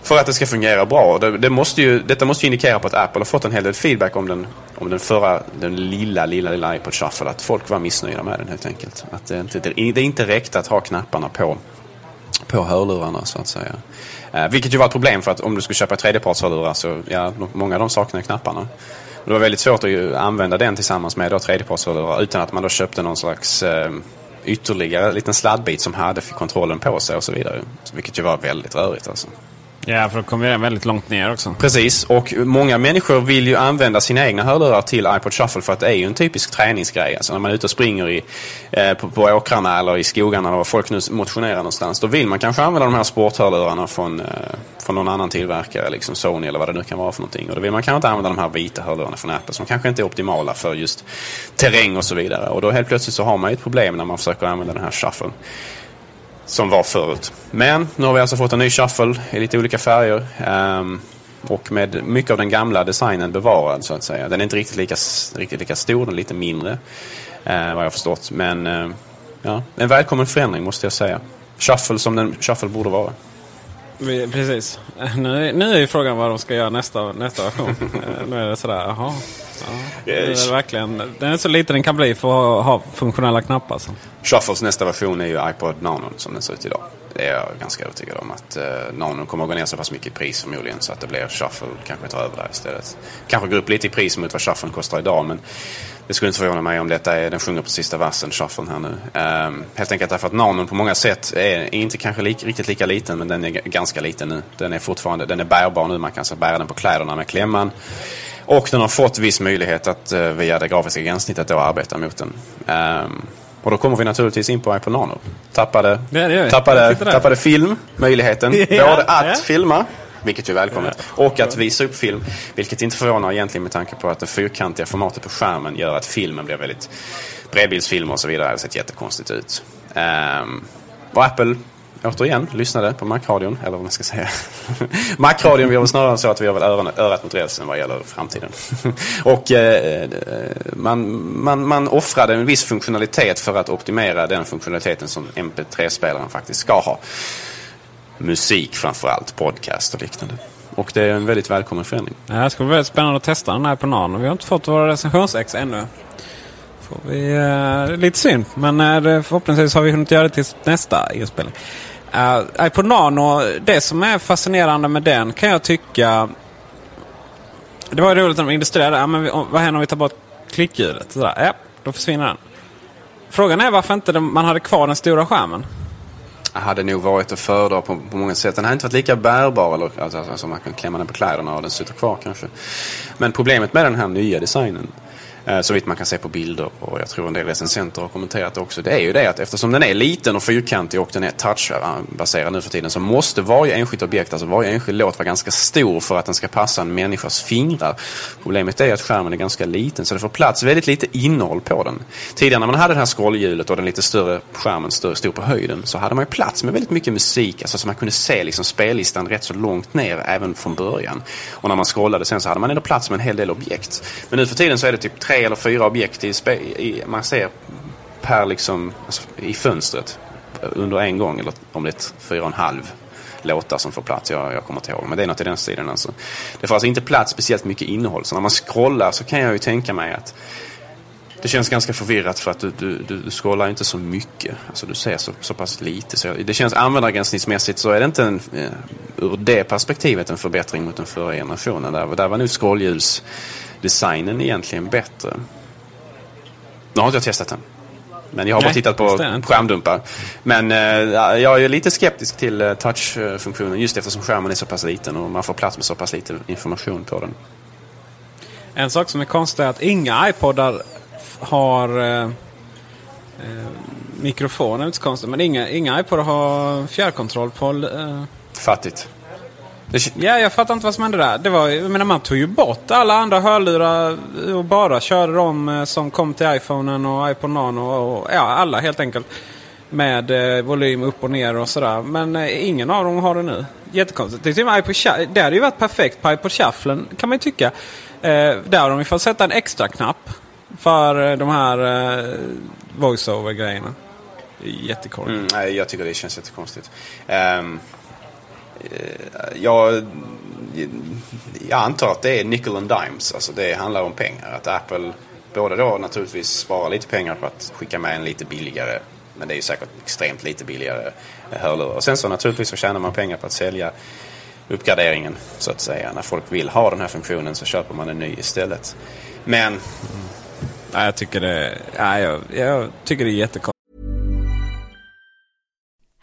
för att det ska fungera bra. Det, det, måste ju, detta måste ju indikera på att Apple har fått en hel del feedback om den, om den förra, den lilla, lilla, lilla iPod Shuffle. Att folk var missnöjda med den helt enkelt. Att det, inte, det inte räckte att ha knapparna på, på hörlurarna så att säga. Eh, vilket ju var ett problem för att om du skulle köpa tredjepartshörlurar så, ja, många av dem saknar knapparna. det var väldigt svårt att använda den tillsammans med tredjepartshörlurar utan att man då köpte någon slags eh, ytterligare liten sladdbit som hade kontrollen på sig och så vidare. Vilket ju var väldigt rörigt alltså. Ja, för då kommer den väldigt långt ner också. Precis, och många människor vill ju använda sina egna hörlurar till iPod Shuffle för att det är ju en typisk träningsgrej. Alltså när man är ute och springer i, eh, på, på åkrarna eller i skogarna eller var folk nu motionerar någonstans. Då vill man kanske använda de här sporthörlurarna från, eh, från någon annan tillverkare, liksom Sony eller vad det nu kan vara för någonting. Och då vill man kanske inte använda de här vita hörlurarna från Apple som kanske inte är optimala för just terräng och så vidare. Och då helt plötsligt så har man ju ett problem när man försöker använda den här Shuffle som var förut. Men nu har vi alltså fått en ny shuffle i lite olika färger. Um, och med mycket av den gamla designen bevarad så att säga. Den är inte riktigt lika, riktigt lika stor, den är lite mindre. Uh, vad jag förstått. Men uh, ja, en välkommen förändring måste jag säga. Shuffle som den shuffle borde vara. Precis. Nu, nu är ju frågan vad de ska göra nästa, nästa version. nu är det sådär, jaha. Ja, det är verkligen, den är så liten den kan bli för att ha funktionella knappar. Så. Shuffles nästa version är ju iPod Nano som den ser ut idag. Det är jag ganska övertygad om att uh, Nano kommer att gå ner så pass mycket i pris förmodligen så att det blir Shuffle kanske tar över där istället. Kanske går upp lite i pris mot vad Shuffle kostar idag men det skulle inte förvåna mig om detta är den sjunger på sista versen, Shuffle här nu. Um, helt enkelt därför att Nanon på många sätt är, är inte kanske li, riktigt lika liten men den är ganska liten nu. Den är fortfarande den är bärbar nu, man kan så bära den på kläderna med klämman. Och den har fått viss möjlighet att uh, via det grafiska gränssnittet då arbeta mot den. Um, och då kommer vi naturligtvis in på iPod Nano. Tappade, det tappade, tappade film, möjligheten ja, både att ja. filma vilket är välkommet. Och att visa upp film, vilket inte förvånar egentligen med tanke på att det fyrkantiga formatet på skärmen gör att filmen blir väldigt bredbildsfilmer och så vidare. Har sett jättekonstigt ut. Um, och Apple återigen lyssnade på Macradion, eller vad man ska säga. Macradion, vi har väl snarare så att vi har väl örat, örat mot rälsen vad gäller framtiden. och eh, man, man, man offrade en viss funktionalitet för att optimera den funktionaliteten som MP3-spelaren faktiskt ska ha. Musik framförallt, podcast och liknande. Och det är en väldigt välkommen förändring. Det ska bli väldigt spännande att testa den här på Nano. Vi har inte fått våra recensionsex ännu. Får vi, uh, lite synd, men uh, förhoppningsvis har vi hunnit göra det till nästa inspelning. Eh, uh, iPod Nano, det som är fascinerande med den kan jag tycka... Det var roligt när de illustrerade. Ja, men vi, vad händer om vi tar bort klickljudet? Sådär. Ja, då försvinner den. Frågan är varför inte man hade kvar den stora skärmen hade nog varit att föredra på, på många sätt. Den hade inte varit lika bärbar, eller, alltså, alltså man kan klämma den på kläderna och den sitter kvar kanske. Men problemet med den här nya designen Eh, så vitt man kan se på bilder och jag tror en del recensenter har kommenterat det också. Det är ju det att eftersom den är liten och fyrkantig och den är touchbaserad nu för tiden så måste varje enskilt objekt, alltså varje enskild låt vara ganska stor för att den ska passa en människas fingrar. Problemet är att skärmen är ganska liten så det får plats väldigt lite innehåll på den. Tidigare när man hade det här scrollhjulet och den lite större skärmen stod på höjden så hade man ju plats med väldigt mycket musik, alltså så man kunde se liksom spellistan rätt så långt ner även från början. Och när man scrollade sen så hade man ändå plats med en hel del objekt. Men nu för tiden så är det typ tre eller fyra objekt i, i, man ser per liksom, alltså, i fönstret under en gång. Eller om det är fyra och en halv låtar som får plats. Jag, jag kommer inte ihåg. Men det är något i den stilen. Alltså. Det får alltså inte plats speciellt mycket innehåll. Så när man scrollar så kan jag ju tänka mig att det känns ganska förvirrat för att du, du, du scrollar inte så mycket. Alltså du ser så, så pass lite. Så det känns användargränssnittsmässigt så är det inte en, eh, ur det perspektivet en förbättring mot den förra generationen. Där, där var nu scrollljus designen egentligen bättre. Nu har inte jag testat den. Men jag har Nej, bara tittat på skärmdumpar. Men eh, jag är lite skeptisk till eh, touchfunktionen just eftersom skärmen är så pass liten och man får plats med så pass lite information på den. En sak som är konstig är att inga iPodar har eh, eh mikrofon. är inte så konstigt. Men inga, inga iPodar har fjärrkontroll på... Eh... Fattigt. Ja, jag fattar inte vad som hände där. Det var, jag menar, man tog ju bort alla andra hörlurar och bara körde de eh, som kom till iPhonen och iPod Nano. Och, ja, alla helt enkelt. Med eh, volym upp och ner och sådär. Men eh, ingen av dem har det nu. Jättekonstigt. Det, är iPod, det hade ju varit perfekt på iPod Shufflen kan man ju tycka. Eh, där har de fått sätta en extra knapp för eh, de här eh, voice-over-grejerna. Jättekonstigt. Mm, jag tycker det känns jättekonstigt. Um... Eh, jag, jag antar att det är nickel and dimes. Alltså det handlar om pengar. Att Apple både då naturligtvis sparar lite pengar på att skicka med en lite billigare, men det är ju säkert extremt lite billigare eh, hörlurar. Och sen så naturligtvis så tjänar man pengar på att sälja uppgraderingen så att säga. När folk vill ha den här funktionen så köper man en ny istället. Men... Mm. Ja, jag tycker det, ja, jag, jag tycker det är jättekonstigt.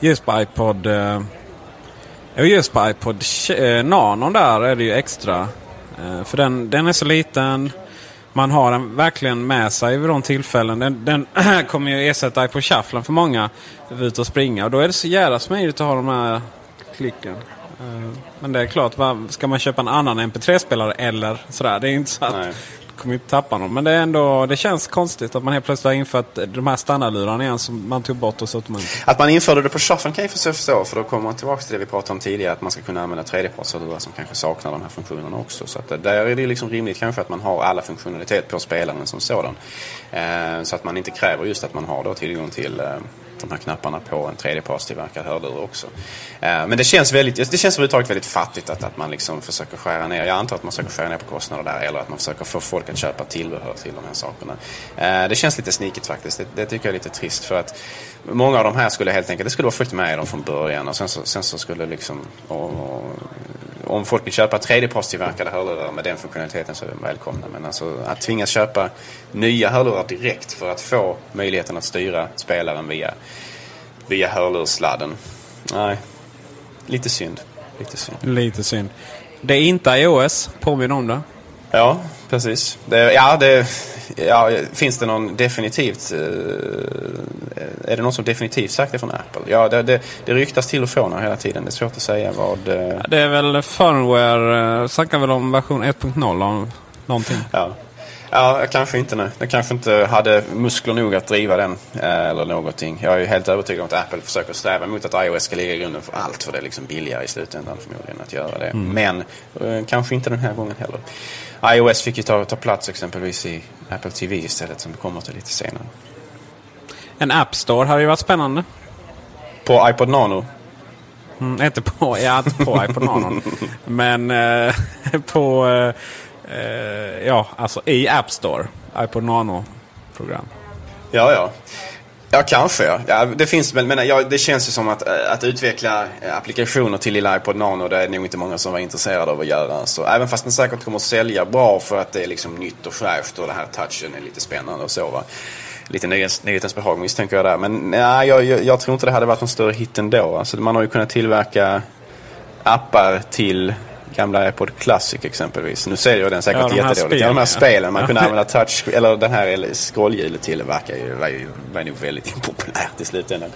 Just på iPod... Eh, just på iPod eh, Nanon där är det ju extra. Eh, för den, den är så liten. Man har den verkligen med sig vid de tillfällen. Den, den kommer ju ersätta iPod Shufflen för många. Ut och springa. Och då är det så jävla smidigt att ha de här klicken. Eh, Men det är klart, va, ska man köpa en annan MP3-spelare eller sådär. Det är inte så att kommer inte tappa någon. Men det, är ändå, det känns konstigt att man helt plötsligt har infört de här standardlurarna igen som man tog bort och så man. Att man införde det på shufflen kan jag förstå, för då kommer man tillbaka till det vi pratade om tidigare, att man ska kunna använda tredjepartshörlurar som kanske saknar de här funktionerna också. Så att där är det liksom rimligt kanske att man har alla funktionalitet på spelaren som sådan. Eh, så att man inte kräver just att man har då tillgång till eh, de här knapparna på en tredjepartstillverkad hörlur också. Eh, men det känns, väldigt, det känns överhuvudtaget väldigt fattigt att, att man liksom försöker skära ner. Jag antar att man försöker skära ner på kostnader där eller att man försöker få folk att köpa tillbehör till de här sakerna. Eh, det känns lite snikigt faktiskt. Det, det tycker jag är lite trist för att många av de här skulle helt enkelt, det skulle vara fullt med i dem från början och sen så, sen så skulle liksom och, och, om folk vill köpa tredjepartstillverkade hörlurar med den funktionaliteten så är de välkomna. Men alltså att tvingas köpa nya hörlurar direkt för att få möjligheten att styra spelaren via, via hörlurssladden. Nej, lite synd. Lite synd. Lite synd. Det är inte iOS, påminn om det. Ja, precis. Det, ja, det, ja, finns det någon definitivt... Eh, är det någon som definitivt sagt det från Apple? Ja, det, det, det ryktas till och från hela tiden. Det är svårt att säga vad... Eh, Det är väl firmware, eh, snackar väl om version 1.0 om någonting. Ja. Ja, kanske inte nu. Den kanske inte hade muskler nog att driva den eller någonting. Jag är ju helt övertygad om att Apple försöker sträva mot att iOS ska ligga i grunden för allt. För det är liksom billigare i slutändan förmodligen att göra det. Mm. Men kanske inte den här gången heller. iOS fick ju ta, ta plats exempelvis i Apple TV istället som vi kommer till lite senare. En App Store hade ju varit spännande. På iPod Nano? Mm, inte på, ja, inte på iPod Nano. Men eh, på... Eh, eh, ja, alltså i App Store. iPod Nano-program. Ja, ja. Ja, kanske. Ja. Ja, det, finns, men, men ja, det känns ju som att, eh, att utveckla eh, applikationer till lilla iPod Nano det är nog inte många som var intresserade av att göra. Så även fast den säkert kommer att sälja bra för att det är liksom nytt och fräscht och den här touchen är lite spännande och så. Va? Lite nyhetens behag misstänker jag där. Men nej, jag, jag, jag tror inte det hade varit någon större hit ändå. Alltså, man har ju kunnat tillverka appar till gamla iPod Classic exempelvis. Nu säljer den säkert Ja, de jättedåligt. Ja, de här spelen. Man Ja. kunde använda touch, eller den här scrollhjulet till. Det verkar ju, var, ju, var nog väldigt impopulärt i slutändan.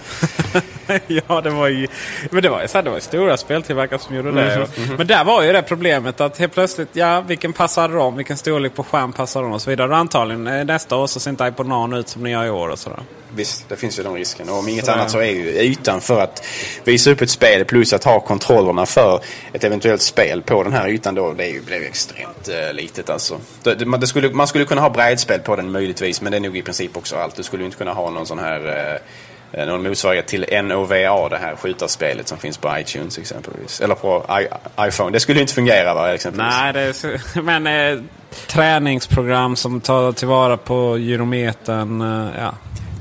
ja, det var ju... Men det var ju så här, det var ju stora speltillverkare som gjorde det. Och- mhm. Men där var ju det problemet att helt plötsligt, ja, vilken passar dem? Vilken storlek på skärm passar dem? Och så vidare. Och antagligen eh, nästa år så ser inte iPod Nano ut som den gör i år och sådär. Visst, det finns ju den risken. Och om inget Så- annat så är ju ytan för att visa upp ett spel plus att ha kontrollerna för ett eventuellt spel på den här ytan då. Det är ju, blev extremt eh, litet alltså. Det, det, man, det skulle, man skulle kunna ha brädspel på den möjligtvis men det är nog i princip också allt. Du skulle inte kunna ha någon sån här eh, eh någon motsvarighet till NOVA, det här skjutarspelet som finns på iTunes exempelvis. Eller på I, iPhone. Det skulle inte fungera va, exempelvis. Nej, det är, men eh, träningsprogram som tar tillvara på gyrometern. Eh, ja.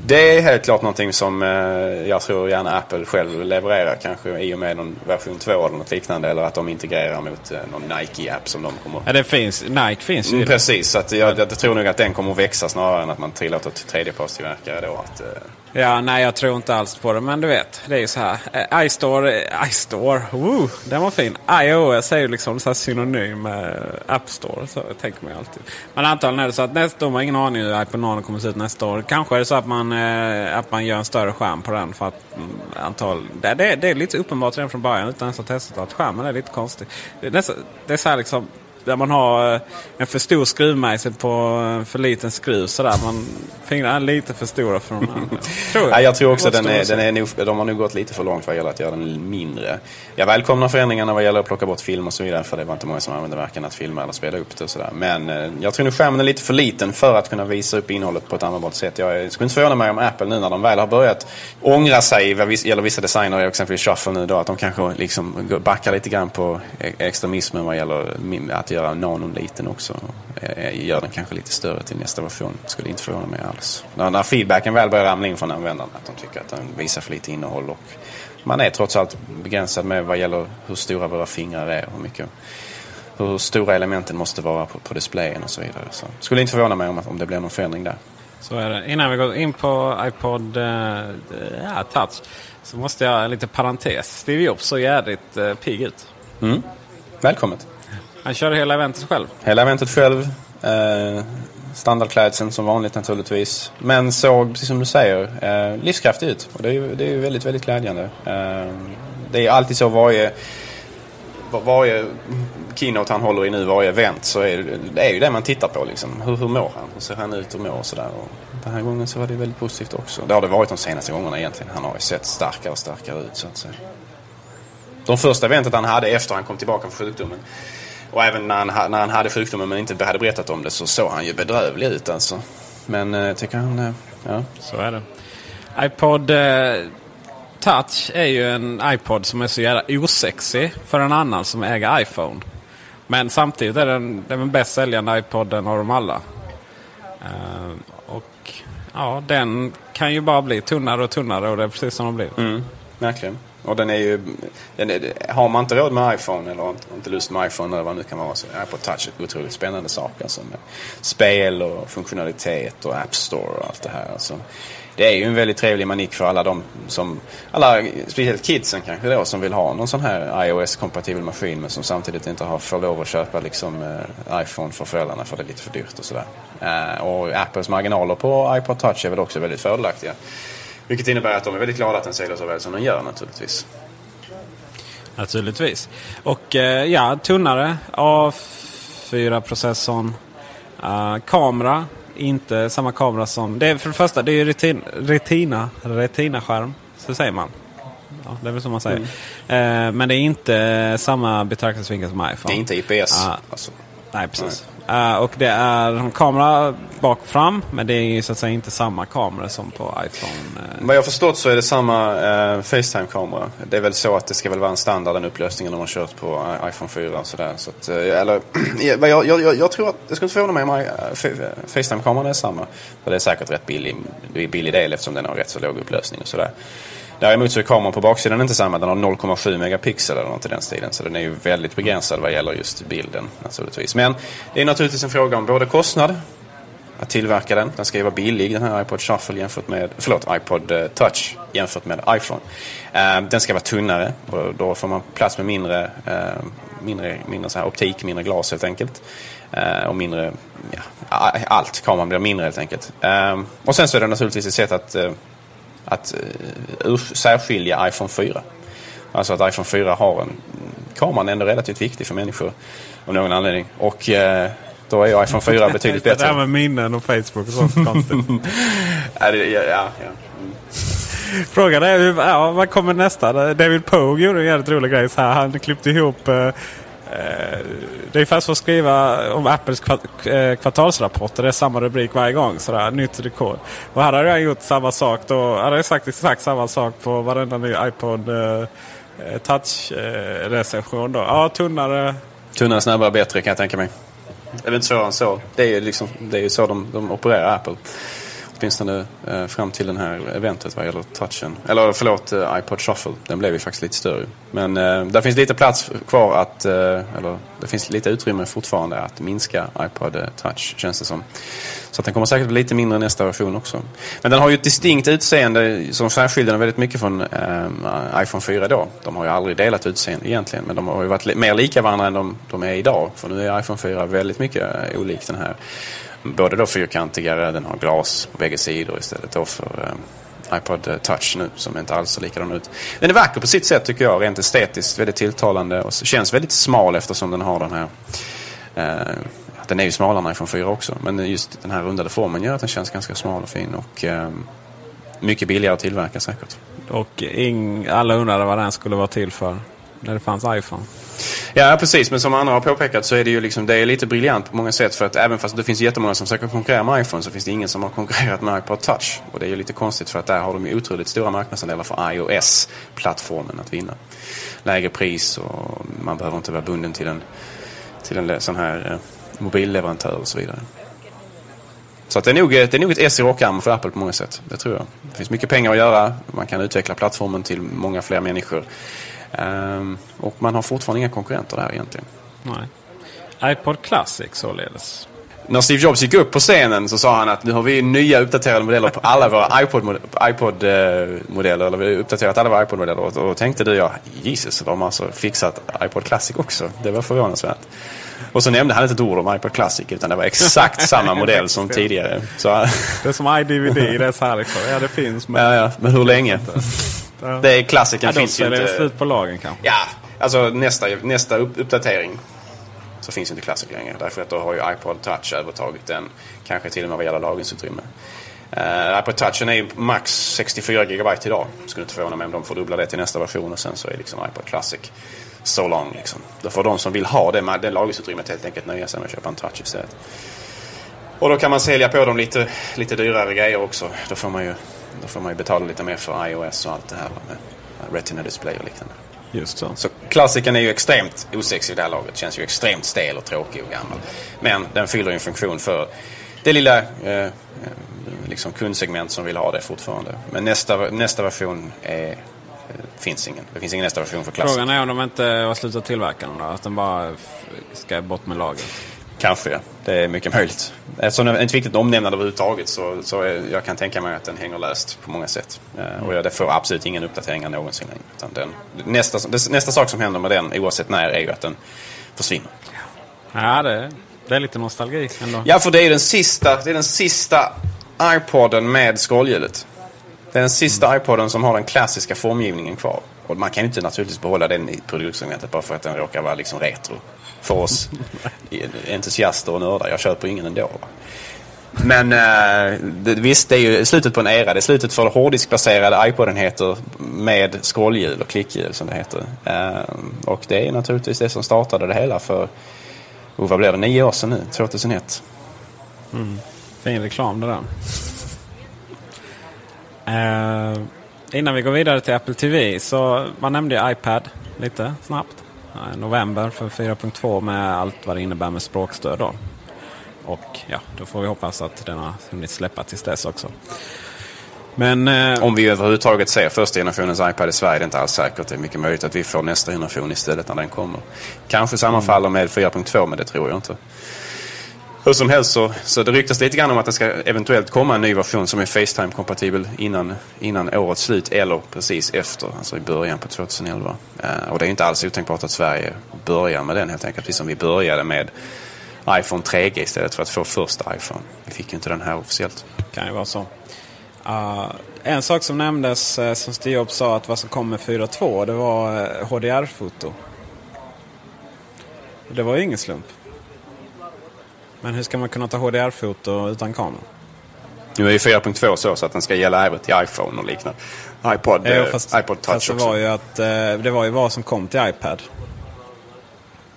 Det är helt klart någonting som eh, jag tror gärna Apple själv levererar. Kanske i och med någon version 2 eller något liknande. Eller att de integrerar mot eh, någon Nike-app som de kommer... Ja, det finns. Nike finns ju. Mm, precis, så jag, jag tror nog att den kommer att växa snarare än att man tillåter till tredjepartstillverkare då att... Ja, nej jag tror inte alls på det. Men du vet, det är ju så här. Eh, iStore, eh, iStore, woo, den var fin. iOS är ju liksom så här synonym med App Store. Så tänker man ju alltid. Men antagligen är det så att nästa år, man har ingen aning hur iPhone Nano kommer se ut nästa år. Kanske är det så att man, eh, att man gör en större skärm på den. För att mm, antal, det, det, det är lite uppenbart redan från början utan ens att testa att skärmen är lite konstig. Det är, det är så här liksom. Där man har eh, en för stor skruvmejsel på en för liten skruv. Sådär. Man, fingrarna är lite för stora för de andra. Tror Ja, jag tror också att den är, den är nog, de har nog gått lite för långt vad gäller att göra den mindre. Jag välkomnar förändringarna vad gäller att plocka bort film och så vidare. För det var inte många som använde varken att filma eller spela upp det och sådär. Men eh, jag tror nog skärmen är lite för liten för att kunna visa upp innehållet på ett användbart sätt. Jag skulle inte förvåna mig om Apple nu när de väl har börjat ångra sig vad gäller vissa designer, exempelvis Shuffle nu då, att de kanske liksom backar lite grann på e-, extremismen vad gäller att göra nanon liten också. E-, e-, gör den kanske lite större till nästa version. Skulle inte förvåna mig alls. När, när feedbacken väl börjar ramla in från användarna, att de tycker att den visar för lite innehåll. Och man är trots allt begränsad med vad gäller hur stora våra fingrar är. Hur, mycket, hur stora elementen måste vara på, på displayen och så vidare. Så skulle inte förvåna mig om, om det blir någon förändring där. Så är det. Innan vi går in på iPod eh, ja, Touch så måste jag en liten parentes. Steve Jobs såg jädrigt eh, pigg ut. Mm. Välkommet! Han körde hela eventet själv. Hela eventet själv. Eh, standardklädseln som vanligt naturligtvis. Men såg, precis som du säger, eh, livskraftig ut. Och det är ju det är ju väldigt, väldigt glädjande. Eh, det är alltid så varje, varje keynote han håller i nu, varje event, så är det, det är ju det man tittar på. Liksom. Hur, hur mår han? Hur ser han ut och mår och sådär. Den här gången så var det väldigt positivt också. Det har det varit de senaste gångerna egentligen. Han har ju sett starkare och starkare ut så att säga. De första eventet han hade efter han kom tillbaka från sjukdomen och även när han, ha- när han hade sjukdomen men inte hade berättat om det så såg han ju bedrövlig ut alltså. Men eh, jag tycker han, eh, ja. Så är det. iPod eh, Touch är ju en iPod som är så jävla osexig för en annan som äger iPhone. Men samtidigt är den den bäst säljande iPoden av dem alla. Eh, och ja, den kan ju bara bli tunnare och tunnare och det är precis som de blir. Mm, verkligen. Och den är ju, den är, har man inte råd med iPhone eller inte, inte lust med iPhone eller vad det nu kan vara så är iPod Touch ett otroligt spännande sak. Alltså med spel och funktionalitet och App Store och allt det här. Alltså. Det är ju en väldigt trevlig manik för alla de som, alla, speciellt kidsen kanske då, som vill ha någon sån här iOS-kompatibel maskin men som samtidigt inte har för lov att köpa liksom, eh, iPhone för föräldrarna för det är lite för dyrt och sådär. Eh, och Apples marginaler på iPod Touch är väl också väldigt fördelaktiga. Vilket innebär att de är väldigt glada att den säljer så väl som den gör naturligtvis. Naturligtvis. Och eh, ja, tunnare A4-processorn. Uh, kamera. Inte samma kamera som... Det är för det första, det är ju retin, retina, retina-skärm. Så säger man. Ja, det är väl som man säger. Eh, men det är inte samma betraktelsevinkel som iPhone. Det är inte IPS. Ja. Alltså. Nej, precis. Uh, och det är en kamera bak och fram. Men det är ju så att säga inte samma kamera som på iPhone. Uh. Vad jag har förstått så är det samma uh, Facetime-kamera. Det är väl så att det ska väl vara en standard den upplösningen de har kört på iPhone 4 och sådär. Så att, eller, jag, jag, jag, jag tror att, det skulle inte förvåna mig om Facetime-kameran är samma. För det är säkert rätt billig, billig del eftersom den har rätt så låg upplösning och sådär. Däremot så är kameran på baksidan inte samma. Den har 0,7 megapixel eller något i den stilen. Så den är ju väldigt begränsad vad gäller just bilden naturligtvis. Men det är naturligtvis en fråga om både kostnad att tillverka den. Den ska ju vara billig den här iPod Shuffle jämfört med, förlåt, iPod eh, Touch jämfört med iPhone. Eh, den ska vara tunnare och då får man plats med mindre, eh, mindre, mindre så här optik, mindre glas helt enkelt. Och mindre, ja, allt. Kameran blir mindre helt enkelt. Och sen så är det naturligtvis ett sätt att, att eh, särskilja iPhone 4. Alltså att iPhone 4 har en, kameran är ändå relativt viktig för människor av någon anledning. Och eh, då är iPhone 4 betydligt Det där bättre. med minnen och Facebook och sånt konstigt. Ja, det, ja, ja. Frågan är ja, vad kommer nästa? David Pogue gjorde en jävligt rolig grej. Så här, han klippte ihop... Eh, Eh, det är ungefär som att skriva om Apples eh, kvartalsrapporter. Det är samma rubrik varje gång. Sådär, nytt rekord. Och här hade jag gjort samma sak. Då hade jag sagt exakt samma sak på varenda ny iPod eh, eh Touch-recension. då. ja, tunnare. Tunnare, snabbare, bättre kan jag tänka mig. Det är väl inte svårare än så. Det är ju, liksom, det är ju så de, de opererar Apple. Åtminstone eh, fram till den här eventet vad gäller touchen. Eller förlåt, eh, iPod Shuffle. Den blev ju faktiskt lite större. Men eh, där finns lite plats kvar att, eh, eller det finns lite utrymme fortfarande att minska iPod-touch eh, känns det som. Så att den kommer säkert bli lite mindre nästa version också. Men den har ju ett distinkt utseende som särskiljer den väldigt mycket från eh, iPhone 4 då. De har ju aldrig delat utseende egentligen. Men de har ju varit mer lika varandra än de, de är idag. För nu är iPhone 4 väldigt mycket eh, olik den här. Både då fyrkantigare, den har glas på bägge sidor istället då för eh, iPod-touch nu som inte alls ser likadan ut. Den är vacker på sitt sätt tycker jag, rent estetiskt. Väldigt tilltalande och känns väldigt smal eftersom den har den här eh, den är ju smalare än iPhone 4 också. Men just den här rundade formen gör att den känns ganska smal och fin. Och eh, mycket billigare att tillverka säkert. Och ing, alla undrade vad den skulle vara till för när det fanns iPhone. Ja, precis. Men som andra har påpekat så är det ju liksom, det är lite briljant på många sätt. För att även fast det finns jättemånga som försöker konkurrera med iPhone så finns det ingen som har konkurrerat med iPod Touch. Och det är ju lite konstigt för att där har de ju otroligt stora marknadsandelar för iOS-plattformen att vinna. Lägre pris och man behöver inte vara bunden till en, till en sån här eh, mobilleverantör och så vidare. Så att det, är nog, eh, det är nog ett S i rockarmen för Apple på många sätt. Det tror jag. Det finns mycket pengar att göra. Man kan utveckla plattformen till många fler människor. Ehm, och man har fortfarande inga konkurrenter där egentligen. Nej. iPod Classic således. När Steve Jobs gick upp på scenen så sa han att nu har vi nya uppdaterade modeller på alla våra iPod-modeller. iPod, modeller, eller vi har uppdaterat alla våra iPod-modeller. Och då tänkte du, ja, Jesus, de har alltså fixat iPod Classic också. Det var förvånansvärt. Och så nämnde han inte ett ord om iPod Classic utan det var exakt samma modell som tidigare. Så, Det är som iDVD, det är så här liksom. Ja, det finns. Men, ja, ja, men hur länge? Det är klassiken ja, finns ju inte. slut på lagen kanske. Ja, alltså nästa, nästa upp- uppdatering så finns inte Classic längre. Därför att då har ju iPod Touch övertagit den. Kanske till och med vad gäller lagringsutrymme. Uh, iPod Touchen är ju max 64 GB idag. Skulle inte förvåna mig om de fördubblar det till nästa version och sen så är liksom iPod Classic so long. Liksom. Då får de som vill ha det, det lagringsutrymmet helt enkelt nöja sig med att köpa en Touch istället. Och då kan man sälja på dem lite, lite dyrare grejer också. Då får man ju, då får man ju betala lite mer för iOS och allt det här med Retina Display och liknande. Just så. Så klassikern är ju extremt osexig i det här laget. Känns ju extremt stel och tråkig och gammal. Men den fyller ju en funktion för det lilla eh, liksom kundsegment som vill ha det fortfarande. Men nästa, nästa version är, eh, finns ingen. Det finns ingen nästa version för klassiker. Frågan är om de inte har slutat tillverka den då? Att den bara ska bort med lager. Kanske. Det är mycket möjligt. Eftersom det är inte viktigt omnämnande överhuvudtaget så, så är, jag kan tänka mig att den hänger löst på många sätt. Eh, och jag, det får absolut ingen uppdateringar någonsin längre. Utan den, nästa, nästa sak som händer med den, oavsett när, är ju att den försvinner. Ja, det, det är lite nostalgi ändå. Ja, för det är den sista, det är den sista iPoden med skrollhjulet. Det är den sista iPoden som har den klassiska formgivningen kvar. Och man kan ju inte naturligtvis behålla den i produktsegmentet bara för att den råkar vara liksom retro. För oss entusiaster och nördar. Jag köper ingen ändå. Men eh, det, visst, det är ju slutet på en era. Det är slutet för hårddiskbaserade iPodenheter med scrollhjul och klickhjul som det heter. Eh, och det är naturligtvis det som startade det hela för, oh, vad blev det, nio år sedan nu? 2001. Mm. Fin reklam det där. Eh, innan vi går vidare till Apple TV så man nämnde ju iPad lite snabbt. Eh, november för 4.2 med allt vad det innebär med språkstöd då. Och ja, då får vi hoppas att den har hunnit släppa tills dess också. Men eh, Om vi överhuvudtaget ser första generationens iPad i Sverige, det är inte alls säkert. Det är mycket möjligt att vi får nästa generation istället när den kommer. Kanske sammanfaller med 4.2, men det tror jag inte. Hur som helst så, så det ryktas lite grann om att det ska eventuellt komma en ny version som är Facetime-kompatibel innan, innan årets slut eller precis efter, alltså i början på 2011. Eh, och det är inte alls otänkbart att Sverige börjar med den helt enkelt, precis som vi började med iPhone 3G istället för att få första iPhone. Vi fick ju inte den här officiellt. kan ju vara så. Uh, en sak som nämndes uh, som Steve Jobs sa att vad som kom med 4.2 det var eh, uh, HDR-foto. Det var ju ingen slump. Men hur ska man kunna ta HDR-foto utan kamera? Nu är ju 4.2 så, så att den ska gälla även till iPhone och liknande. iPod, Jo, eh, fast, iPod Touch fast det också. var ju att eh, det var ju vad som kom till iPad.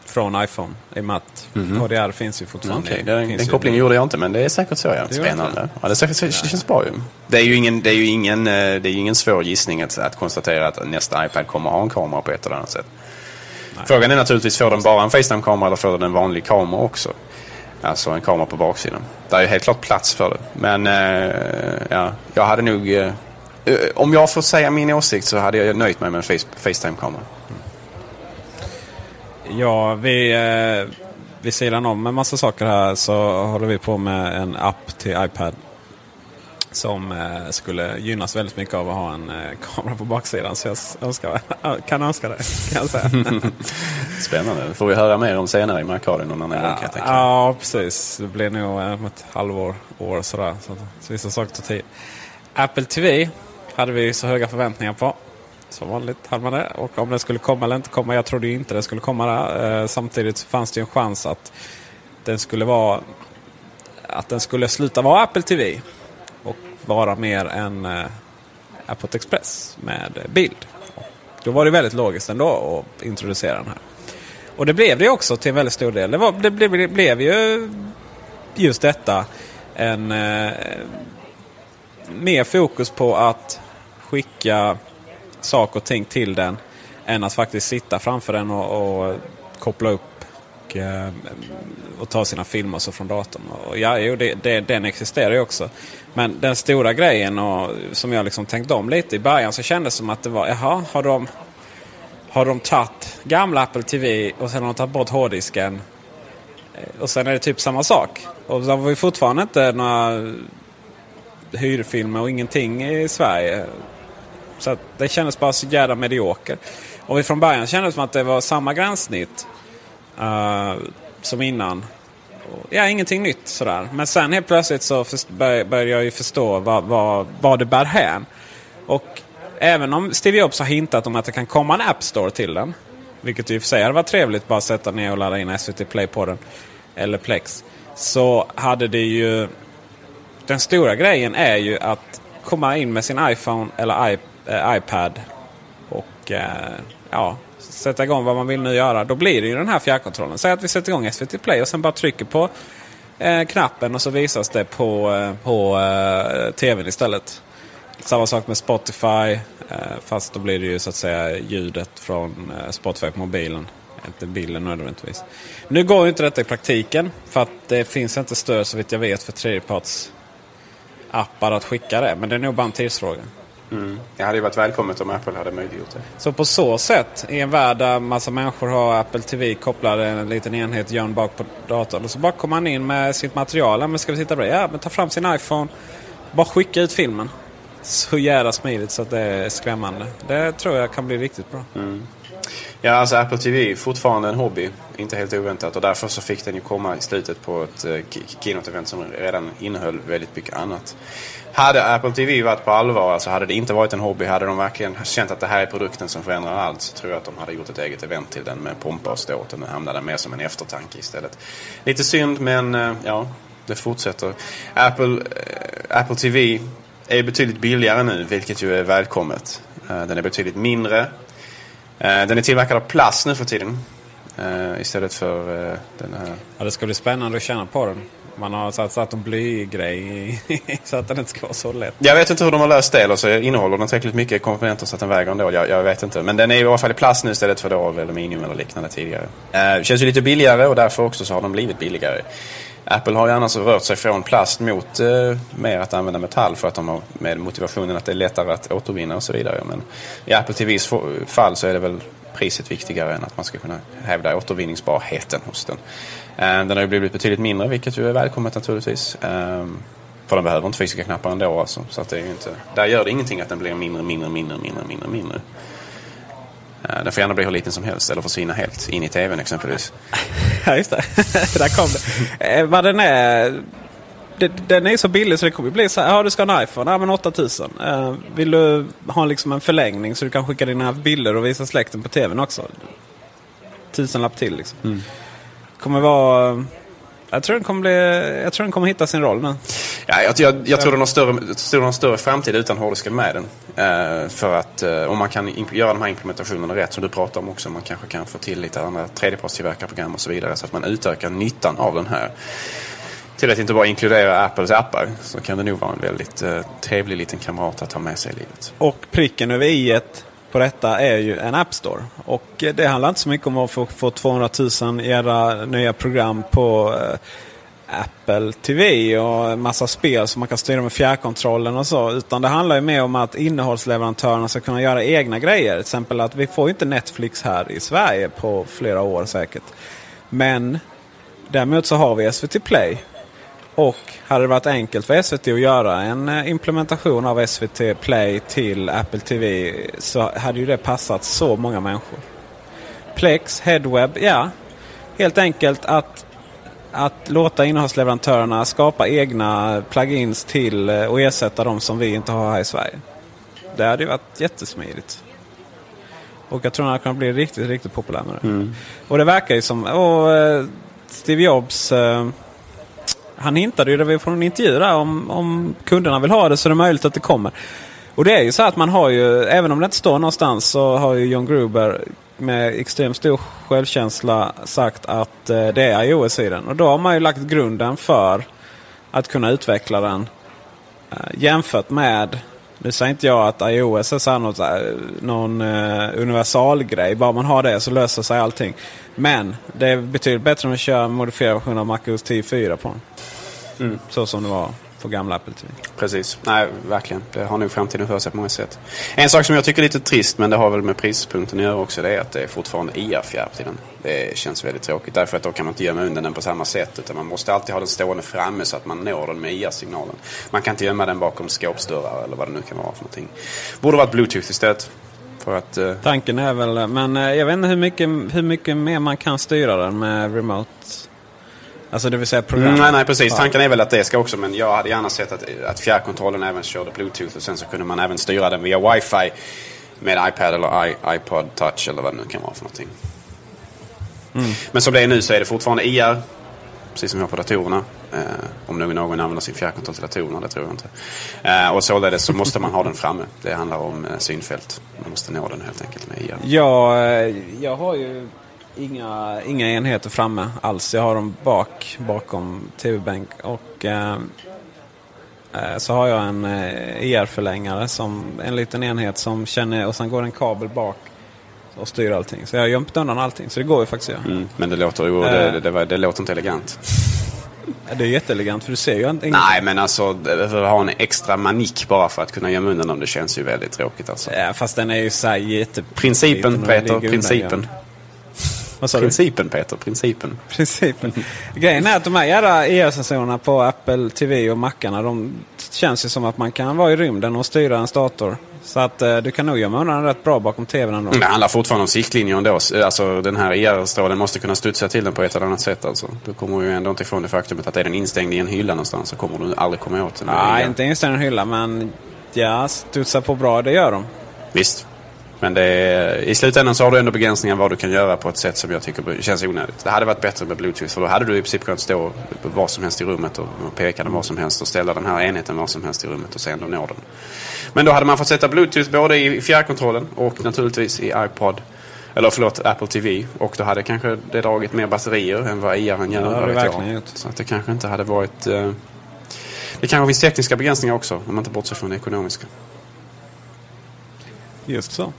Från iPhone. I och med att Mhm. HDR finns ju fortfarande. Okej, den, den kopplingen gjorde jag inte men det är säkert så ja. Det Spännande. Ja, det, säkert, det känns bra ju. Det är ju ingen, det är ju ingen, eh, det är ju ingen svår gissning att, att konstatera att nästa iPad kommer ha en kamera på ett eller annat sätt. Frågan är naturligtvis, får den bara en Facetime-kamera eller får den en vanlig kamera också? Alltså en kamera på baksidan. Det är ju helt klart plats för det. Men eh, ja, jag hade nog... Eh, eh om jag får säga min åsikt så hade jag nöjt mig med en face, Facetime-kamera. Mm. Ja, vi, eh, vid sidan om en massa saker här så håller vi på med en app till iPad. Som eh, skulle gynnas väldigt mycket av att ha en eh, kamera på baksidan. Så jag önskar, kan önska det. Kan jag säga. Spännande. Får vi höra mer om senare i Markradion någon annan gång jag tänka. Ja, precis. Det blir nog eh, om ett halvår, år sådär. Så, så vissa saker tar tid. Apple TV hade vi så höga förväntningar på. Som vanligt hade man det. Och om den skulle komma eller inte komma. Jag trodde ju inte den skulle komma där. Eh, samtidigt fanns det en chans att den skulle vara att den skulle sluta vara Apple TV. Vara mer än eh, Apple Express med bild. Och då var det väldigt logiskt ändå att introducera den här. Och det blev det också till en väldigt stor del. Det, var, det, blev, det blev ju just detta. En eh, mer fokus på att skicka saker och ting till den. Än att faktiskt sitta framför den och, och koppla upp och, eh, och ta sina filmer så från datorn. Och ja, jo, det, det, den existerar ju också. Men den stora grejen och, som jag liksom tänkt om lite i början så kändes det som att det var, jaha, har de, har de tagit gamla Apple TV och sen har de tagit bort hårddisken. Eh, och sen är det typ samma sak. Och så har vi fortfarande inte några hyrfilmer och ingenting i Sverige. Så att det kändes bara så jävla medioker. Och från början kändes det som att det var samma gränssnitt uh, som innan. Ja, ingenting nytt sådär. Men sen helt plötsligt så började jag ju förstå vad, vad, vad det bär hän. Och även om Steve Jobs har hintat om att det kan komma en App Store till den. Vilket i och för sig hade varit trevligt bara sätta ner och ladda in SVT Play på den. Eller Plex. Så hade det ju... Den stora grejen är ju att komma in med sin iPhone eller iPad eh, iPad och eh, ja, sätta igång vad man vill nu göra. Då blir det ju den här fjärrkontrollen. Säg att vi sätter igång SVT Play och sen bara trycker på eh, knappen och så visas det på, eh, på eh, tvn istället. Samma sak med Spotify. Eh, fast då blir det ju så att säga ljudet från eh, Spotify på mobilen. Inte bilden nödvändigtvis. Nu går ju inte detta i praktiken. För att det finns inte stöd så vitt jag vet för tredjeparts appar att skicka det. Men det är nog bara en tidsfråga. Mm. Det hade ju varit välkommet om Apple hade möjliggjort det. Så på så sätt, i en värld där massa människor har Apple TV kopplad en liten enhet John bak på datorn. Och så bara kommer man in med sitt material. Men ska vi titta på det? Ja, men ta fram sin iPhone. Bara skicka ut filmen. Så jävla smidigt så att det är skrämmande. Det tror jag kan bli riktigt bra. Mm. Ja, alltså Apple TV är fortfarande en hobby. Inte helt oväntat. Och därför så fick den ju komma i slutet på ett uh, keynote-event som redan innehöll väldigt mycket annat. Hade Apple TV varit på allvar, alltså hade det inte varit en hobby, hade de verkligen känt att det här är produkten som förändrar allt, så tror jag att de hade gjort ett eget event till den med pompa och ståt. Och nu den mer som en eftertanke istället. Lite synd, men eh, ja, det fortsätter. Apple, eh, Apple TV är betydligt billigare nu, vilket ju är välkommet. Eh, den är betydligt mindre. Den är tillverkad av plast nu för tiden. Uh, istället för uh, den här... Ja, det ska bli spännande att känna på den. Man har satt, satt en blygrej så att den inte ska vara så lätt. Jag vet inte hur de har löst det. Eller så innehåller den tillräckligt mycket komponenter så att den väger ändå. Jag, jag vet inte. Men den är i alla fall i plast nu istället för då av aluminium eller liknande tidigare. Uh, känns ju lite billigare och därför också så har de blivit billigare. Apple har ju annars rört sig från plast mot uh, mer att använda metall för att de har med motivationen att det är lättare att återvinna och så vidare. Men i Apple TVs fall så är det väl priset viktigare än att man ska kunna hävda återvinningsbarheten hos den. Eh, den har ju blivit betydligt mindre vilket ju är välkommet naturligtvis. Ehm, för den behöver inte fysiska knappar ändå alltså. Så att det är inte, där gör det ingenting att den blir mindre, mindre, mindre, mindre, mindre, mindre. Eh, den får gärna bli hur liten som helst eller försvinna helt in i tvn exempelvis. Ja, just det. Där kom det. Eh, vad den är den är så billig så det kommer bli så här. Ja, du ska ha en iPhone. Ja, men 8000. Uh, vill du ha liksom en förlängning så du kan skicka dina bilder och visa släkten på tvn också? Tusenlapp till liksom. Mm. Kommer vara... Jag tror, den kommer bli, jag tror den kommer hitta sin roll nu. Ja, jag, jag, jag tror den har större, tror den har större framtid utan hårddisken med den. Uh, för att uh, om man kan göra de här implementationerna rätt som du pratar om också. Man kanske kan få till lite andra tredjepartstillverkarprogram och så vidare. Så att man utökar nyttan av den här till att inte bara inkludera Apples appar så kan det nog vara en väldigt eh, trevlig liten kamrat att ha med sig i livet. Och pricken över i på detta är ju en App Store. Och eh, det handlar inte så mycket om att få, få 200 000 era nya program på eh, Apple TV och en massa spel som man kan styra med fjärrkontrollen och så. Utan det handlar ju mer om att innehållsleverantörerna ska kunna göra egna grejer. Till exempel att vi får inte Netflix här i Sverige på flera år säkert. Men däremot så har vi SVT Play. Och hade det varit enkelt för SVT att göra en eh, implementation av SVT Play till Apple TV så hade ju det passat så många människor. Plex, Headweb, ja. Helt enkelt att, att låta innehållsleverantörerna skapa egna plugins till eh, och ersätta de som vi inte har här i Sverige. Det hade ju varit jättesmidigt. Och jag tror att han kan bli riktigt, riktigt populär med det. Mm. Och det verkar ju som... Och, eh, Steve Jobs han hintade ju det från en intervju där om, om kunderna vill ha det så är det möjligt att det kommer. Och det är ju så att man har ju, även om det inte står någonstans, så har ju John Gruber med extremt stor självkänsla sagt att eh, det är iOS i den. Och då har man ju lagt grunden för att kunna utveckla den eh, jämfört med nu säger inte jag att iOS är så något, här, någon eh, universalgrej. Bara man har det så löser sig allting. Men det är betydligt bättre än att köra en modifierad version av MacOS 10.4 på den. Mm. Så som det var på gamla Apple TV. Precis. Nej, verkligen. Det har nog framtiden för sig på många sätt. En sak som jag tycker är lite trist, men det har väl med prispunkten att göra också, det är att det är fortfarande IR-fjärr till den. Det känns väldigt tråkigt. Därför att då kan man inte gömma undan den på samma sätt. Utan man måste alltid ha den stående framme så att man når den med IR-signalen. Man kan inte gömma den bakom skåpsdörrar eller vad det nu kan vara för någonting. Borde varit Bluetooth istället. Att... eh, Tanken är väl, men eh, jag vet inte hur mycket, hur mycket mer man kan styra den med remote. Alltså det vill säga program. Mm, nej, nej, precis. Tanken är väl att det ska också, men jag hade gärna sett att, att fjärrkontrollen även körde Bluetooth och sen så kunde man även styra den via wifi med iPad eller I, iPod touch eller vad det nu kan vara för någonting. Mm. Men som det är nu så är det fortfarande IR, precis som vi har på datorerna. Eh, om nu någon använder sin fjärrkontroll till datorerna, det tror jag inte. Eh, och således så måste man ha den framme. Det handlar om eh, synfält. Man måste nå den helt enkelt med IR. Ja, eh, jag har ju inga, inga enheter framme alls. Jag har dem bak, bakom TV-bänk. Och eh, eh, så har jag en eh, IR-förlängare som en liten enhet som känner och sen går en kabel bak och styr allting. Så jag har gömt undan allting. Så det går ju faktiskt att göra. Mm, men det låter, ju, det, Eh. det, det, var- det låter inte elegant. Det är jätteelegant för du ser ju inte... Nej, men alltså det- att ha en extra manik bara för att kunna gömma undan dem, det känns ju väldigt tråkigt alltså. Ja, fast den är ju så här jätte... Principen Peter, principen. Vad sa? Principen Peter, principen. Principen. Grejen är att de här jävla ER-sensorerna på Apple TV och Macarna, de känns ju som att man kan vara i rymden och styra en dator. Så att eh, du kan nog gömma undan rätt bra bakom TVn ändå. Det handlar fortfarande om siktlinjer ändå. Alltså den här IR-strålen måste kunna studsa till den på ett eller annat sätt alltså. Du kommer ju ändå inte ifrån det faktumet att är den instängd i en hylla någonstans så kommer du aldrig komma åt den. Nej, inte instängd i en hylla, men ja, studsa på bra, det gör de. Visst. Men det är, i slutändan så har du ändå begränsningar vad du kan göra på ett sätt som jag tycker känns onödigt. Det hade varit bättre med Bluetooth för då hade du i princip kunnat stå var som helst i rummet och, peka den var som helst och ställa den här enheten var som helst i rummet och sen då når den. Men då hade man fått sätta Bluetooth både i fjärrkontrollen och naturligtvis i iPod. Eller förlåt, Apple TV. Och då hade kanske det dragit mer batterier än vad IR gör. Ja, det verkligen gjort. Så att det kanske inte hade varit... Eh... Det kanske finns tekniska begränsningar också om man inte bortser från det ekonomiska. Just så.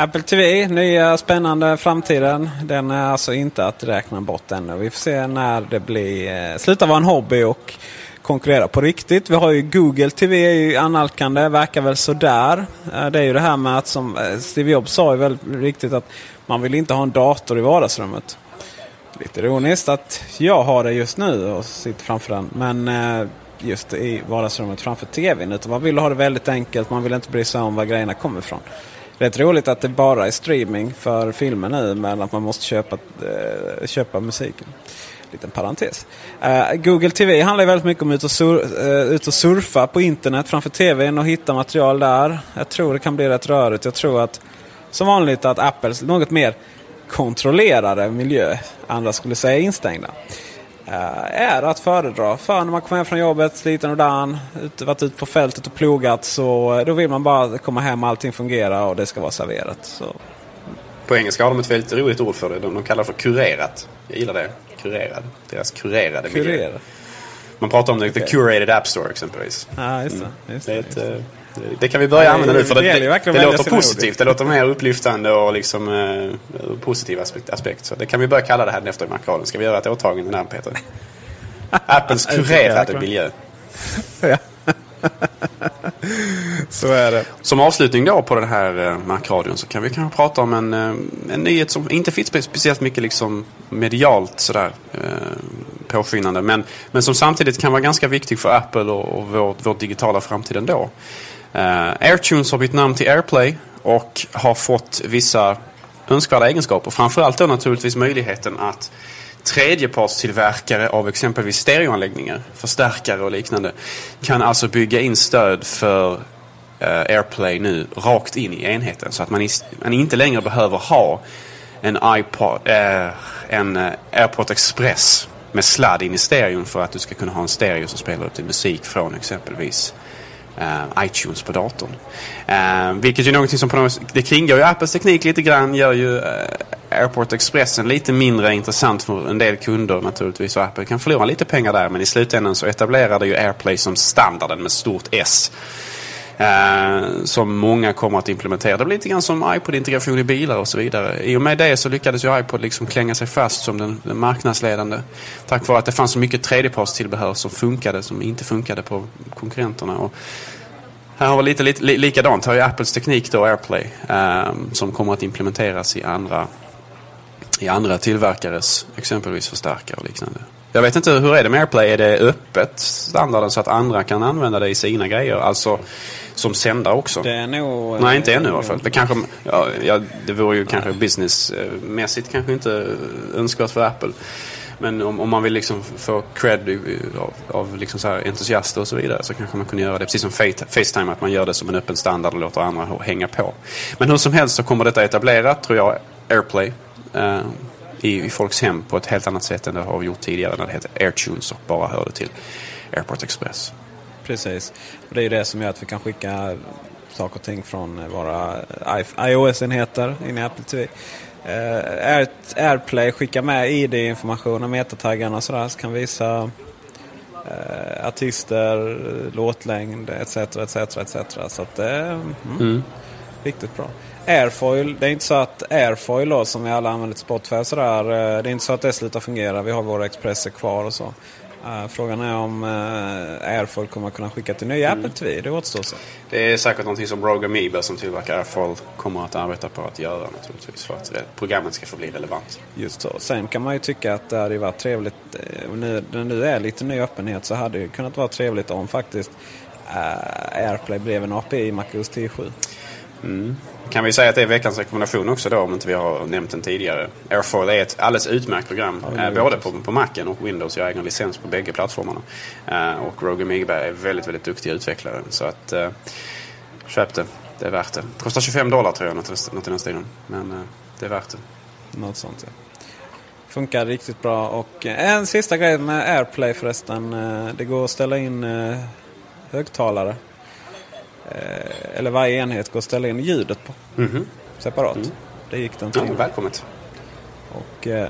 Apple TV, nya spännande framtiden. Den är alltså inte att räkna bort ännu. Vi får se när det blir, eh, slutar vara en hobby och konkurrera på riktigt. Vi har ju Google TV är ju analkande, verkar väl sådär. Eh, det är ju det här med att som eh, Steve Jobs sa ju väldigt riktigt att man vill inte ha en dator i vardagsrummet. Lite ironiskt att jag har det just nu och sitter framför den. Men just i vardagsrummet framför TVn. Utan man vill ha det väldigt enkelt. Man vill inte bry sig om var grejerna kommer ifrån. Rätt roligt att det bara är streaming för filmer nu. Men att man måste köpa, eh, köpa musiken. Liten parentes. Eh, Google TV handlar väldigt mycket om att ut och, sur, eh, ut och surfa på internet framför TVn och hitta material där. Jag tror det kan bli rätt rörigt. Jag tror att som vanligt att Apples något mer kontrollerade miljö, andra skulle säga instängda, är att föredra. För när man kommer hem från jobbet, sliten och dan, ut, varit ute på fältet och plogat så eh, då vill man bara komma hem och allting fungerar och det ska vara serverat. Så. På engelska har de ett väldigt roligt ord för det. De, de kallar det för kurerat. Jag gillar det. Kurerad. Deras kurerade miljö. Kurera. Man pratar om det, the Okej. curated app store exempelvis. Ja, just det. Mm. Just Det, är det, ett, eh, det- det kan vi börja Ja, använda nu för det det, det, det låter positivt. Det låter mer upplyftande och liksom eh, positiv aspekt, aspekt. Så det kan vi börja kalla det här efter Macradion. Ska vi göra ett åtagande där Peter? Apples kurerade miljö. Så är det. Som avslutning då på den här eh, Mac-radion så kan vi kanske prata om en, eh, en nyhet som inte finns spe- speciellt mycket liksom medialt sådär eh. Men, men som samtidigt kan vara ganska viktig för Apple och, och vår, vår digitala framtid ändå. Eh, AirTunes har bytt namn till AirPlay och har fått vissa önskvärda egenskaper. Framförallt då naturligtvis möjligheten att tredjepartstillverkare av exempelvis stereoanläggningar, förstärkare och liknande kan alltså bygga in stöd för eh, AirPlay nu rakt in i enheten så att man, man inte längre behöver ha en iPod, eh, en eh, Express med sladd in i stereon för att du ska kunna ha en stereo som spelar upp din musik från exempelvis eh, iTunes på datorn. Eh, vilket ju är någonting som på något, det kringgår ju Apples teknik lite grann, gör ju eh, Airport Expressen lite mindre intressant för en del kunder naturligtvis. Och Apple kan förlora lite pengar där men i slutändan så etablerar det ju AirPlay som standarden med stort S. Eh, som många kommer att implementera. Det blir lite grann som iPod-integration i bilar och så vidare. I och med det så lyckades ju iPod liksom klänga sig fast som den, den marknadsledande. Tack vare att det fanns så mycket tredjepartstillbehör som funkade som inte funkade på konkurrenterna. Och här har vi lite, lite li- likadant. Här har ju Apples teknik då, AirPlay, eh, som kommer att implementeras i andra, i andra tillverkares exempelvis förstärkare och liknande. Jag vet inte, hur är det med AirPlay? Är det öppet standarden så att andra kan använda det i sina grejer? Alltså som sändare också? Det är nog... Nej, inte ännu i alla fall. Det, kanske, ja, ja, det vore ju kanske businessmässigt kanske inte önskvärt för Apple. Men om, om man vill liksom få cred av, av liksom så här entusiaster och så vidare så kanske man kunde göra det. Precis som Face- Facetime, att man gör det som en öppen standard och låter andra hänga på. Men hur som helst så kommer detta etablerat, tror jag, AirPlay. eh, i, i folks hem på ett helt annat sätt än det har gjort tidigare när det hette AirTunes och bara hörde till Airport Express. Precis. Och det är ju det som gör att vi kan skicka saker och ting från eh, våra iOS-enheter in i Apple TV. Eh, Air, AirPlay skickar med ID-information och metataggarna och sådär. Så kan visa eh, artister, låtlängd etc. etc, etc. Så att det är mm, Mm. riktigt bra. Airfoil, det är inte så att Airfoil då, som vi alla använder till Spotify och sådär. eh, Det är inte så att det slutar fungera. Vi har våra Expresser kvar och så. Eh, Frågan är om uh, Airfoil kommer att kunna skicka till nya Apple TV. Det återstår se. Det är säkert någonting som Rogue Amoeba som tillverkar Airfall kommer att arbeta på att göra naturligtvis för att re- programmet ska få bli relevant. Just så. Sen kan man ju tycka att det hade varit trevligt. eh, Nu, när nu är lite ny öppenhet så hade det kunnat vara trevligt om faktiskt eh, Airplay blev en API i MacOS 10.7. Mm. Kan vi säga att det är veckans rekommendation också då om inte vi har nämnt den tidigare. Airfoil är ett alldeles utmärkt program. Ja, eh, både på, på Macen och Windows. Jag egen licens på bägge plattformarna. Eh, och Rogue Amoeba är väldigt, väldigt duktiga utvecklare. Så att eh, köp det. Det är värt det. Kostar 25 dollar tror jag, något, något i den stilen. Men eh, det är värt det. Något sånt ja. Funkar riktigt bra. Och eh, en sista grej med AirPlay förresten. eh, Det går att ställa in högtalare. Eh, Eller varje enhet går att ställa in ljudet på. Mhm. Separat. Det gick det inte. Ja, välkommet. Och eh,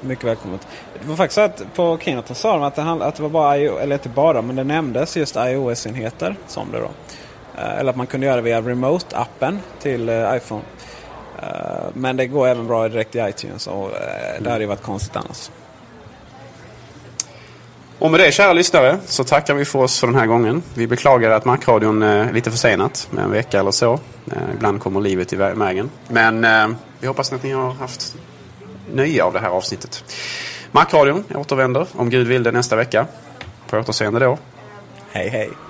mycket välkommet. Det var faktiskt så att på Keynote sa de att det, handl- att det var bara IO, eller inte bara, men det nämndes just iOS-enheter som det då. Eh, eller att man kunde göra det via Remote-appen till eh, iPhone. Men det går även bra direkt i iTunes och det hade ju varit konstigt annars. Och med det kära lyssnare så tackar vi för oss för den här gången. Vi beklagar att Macradion är lite försenat med en vecka eller så. Eh, ibland kommer livet i vägen. Men eh, vi hoppas att ni har haft nöje av det här avsnittet. Macradion återvänder om Gud vill det nästa vecka. På återseende då. Hej hej!